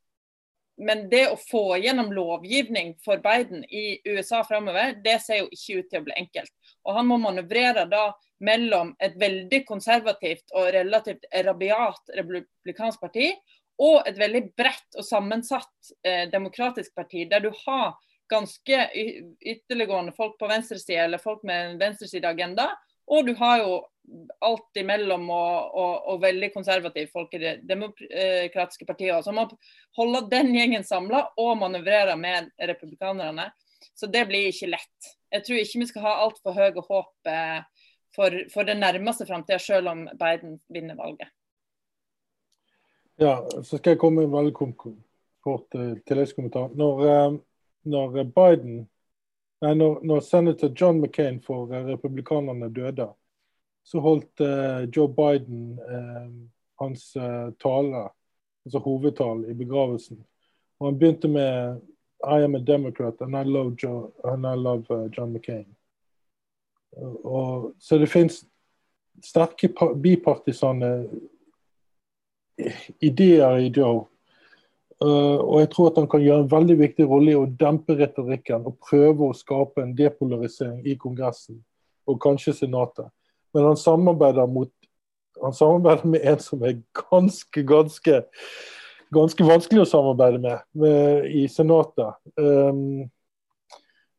men, det å få gjennom lovgivning for Biden i USA framover, det ser jo ikke ut til å bli enkelt. Og Han må manøvrere da mellom et veldig konservativt og relativt rabiat republikansk parti og et veldig bredt og sammensatt eh, demokratisk parti, der du har ganske ytterliggående folk på venstresida eller folk med en venstresideagenda. Og du har jo alt imellom og, og, og veldig konservative folk i det demokratiske partiet. Så man holde den gjengen samla og manøvrere med republikanerne. Så det blir ikke lett. Jeg tror ikke vi skal ha altfor høye håp eh, for, for den nærmeste framtida, selv om Biden vinner valget. Ja, så skal jeg komme med en veldig kort uh, tilleggskommentar. Når, uh, når Biden nei, når, når senator John McCain for eh, republikanerne døde, så holdt uh, Joe Biden hans tale, altså hovedtale, i begravelsen. Og han begynte med I am a Democrat and I love, Joe, and I love John McCain. Og, så det finnes sterke bipartisane ideer i Joe og jeg tror at han kan gjøre en veldig viktig rolle i å dempe retorikken og prøve å skape en depolarisering i Kongressen. og kanskje Senatet. Men han samarbeider, mot, han samarbeider med en som er ganske, ganske ganske vanskelig å samarbeide med, med i Senatet. Um,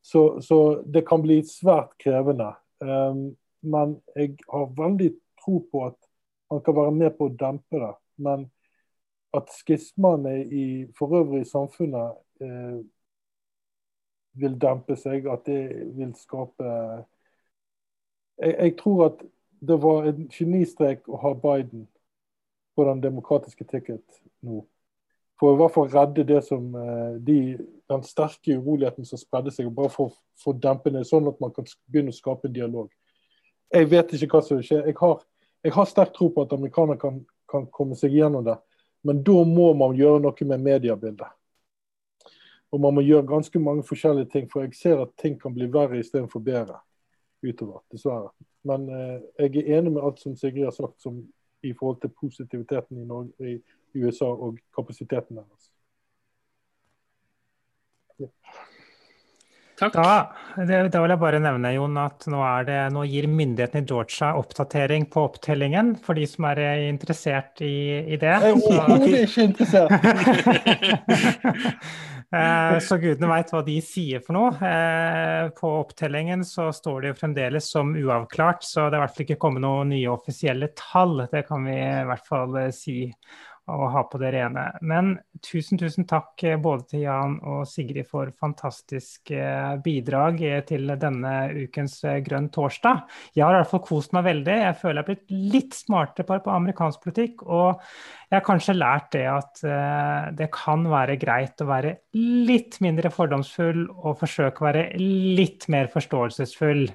så, så, det kan bli svært krevende. Um, men jeg har veldig tro på at han kan være med på å dempe det. Men at skismene i for øvrig i samfunnet eh, vil dempe seg, at det vil skape jeg, jeg, tror at det var en genistrek å ha Biden på den demokratiske ticket nå. For i hvert fall redde det som eh, de, den sterke uroligheten som spredde seg, og bare for å dempe ned, sånn at man kan begynne å skape dialog. Jeg vet ikke hva som vil skje. Jeg har, har sterk tro på at amerikanere kan, kan, komme seg gjennom det. Men da må man gjøre noe med mediebildet. Og man må gjøre ganske mange forskjellige ting, for jeg ser at ting kan bli verre istedenfor bedre utover, dessverre. Men eh, jeg er enig med alt som Sigrid har sagt som, i forhold til positiviteten i, Norge, i, USA og kapasiteten deres. Ja. Takk. Da, det, da, vil jeg bare nevne Jon, at nå, det, nå, gir myndighetene i Georgia oppdatering på opptellingen for de som er interessert i, i det. Jeg er overhodet ikke interessert. eh, så gudene veit hva de sier for noe. Eh, på opptellingen så står det jo fremdeles som uavklart, så det er i hvert fall ikke kommet noen nye offisielle tall. Det kan vi i hvert fall eh, si å ha på det rene. Men tusen, tusen takk eh, både til Jan og Sigrid for fantastisk eh, bidrag eh, til denne ukens Grønn torsdag. Jeg har i hvert fall kost meg veldig. Jeg føler jeg har blitt litt smartere på amerikansk politikk. Og jeg har kanskje lært det at det kan være greit å være litt mindre fordomsfull og forsøke å være litt mer forståelsesfull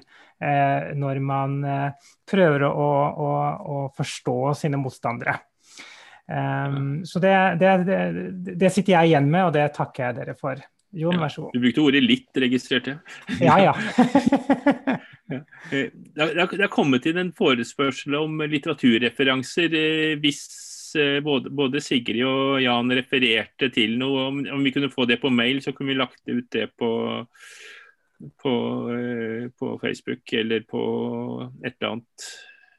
når man prøver å, å, å forstå sine motstandere. Um, så det, det, det, sitter jeg igjen med, og det takker jeg dere for. Jon, vær så god. Du brukte ordet 'litt', registrerte jeg. Ja, ja. Eh, det har kommet inn en forespørsel om litteraturreferanser. Eh, hvis eh, både, både, Sigrid og Jan refererte til noe, om, om, vi kunne få det på mail, så kunne vi lagt ut det på, på, på Facebook eller på et eller annet.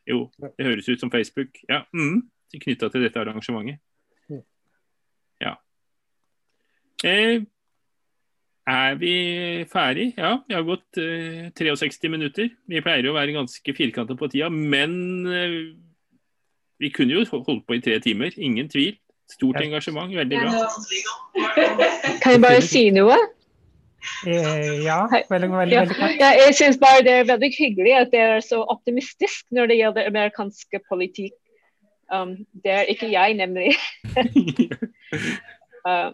Jo, det høres ut som Facebook. Ja. Mm knytta til dette arrangementet. Ja. Eh, er vi ferdig? Ja, vi har gått eh, 63 minutter. Vi pleier å være ganske firkanta på tida, men eh, vi kunne jo holdt på i tre timer. Ingen tvil. Stort engasjement, veldig bra. Kan jeg bare si noe? Eh, ja, veldig, veldig, veldig kort. Ja, jeg syns bare det er veldig hyggelig at dere er så optimistisk når det gjelder amerikansk politikk Um, det er ikke jeg, nemlig. uh,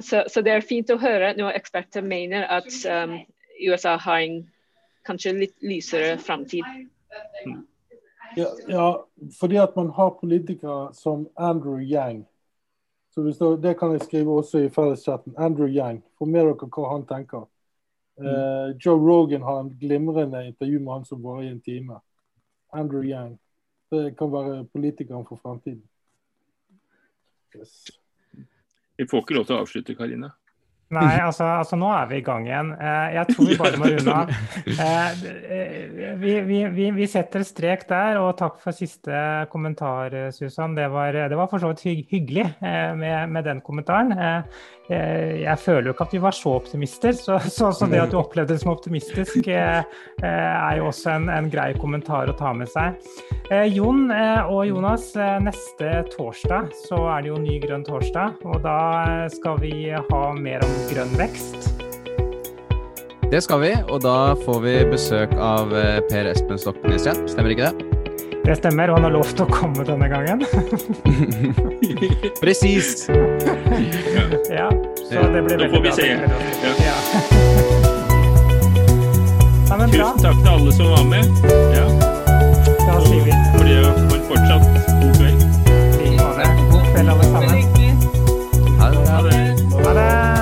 så, så, det er fint å høre når eksperter mener at um, USA har en kanskje litt lysere framtid. Ja, ja, fordi at man har politikere som Andrew Yang. Så det, det, kan jeg skrive også i felleschatten. Andrew Yang. Få med dere hva han tenker. Uh, Joe Rogan har en glimrende intervju med han som varer i en time. Andrew Yang. Det kan være politikeren for framtiden. Yes. Vi får ikke lov til å avslutte, Karine. Nei, altså, altså, nå er vi i gang igjen. Eh, jeg tror vi bare må runde av. Eh, vi, vi, vi, setter strek der, og takk for siste kommentar, Susan. Det var, det var for så vidt hyggelig eh, med, med, den kommentaren. Jeg føler jo ikke at vi var så optimister, så, så, så det at du opplevde det som optimistisk, er jo også en, en grei kommentar å ta med seg. Jon og Jonas, neste torsdag så er det jo ny grønn torsdag, og da skal vi ha mer om grønn vekst? Det skal vi, og da får vi besøk av eh, Per Espen Stoknes igjen, stemmer ikke det? Det stemmer, og han har lovt å komme denne gangen. Presis! ja, så det blir veldig bra. da Ja. Ja. Ja, Tusen takk til alle som var med. Ja. Da sier vi For det var fortsatt god kveld. God kveld, alle sammen. Ha det. Ha det.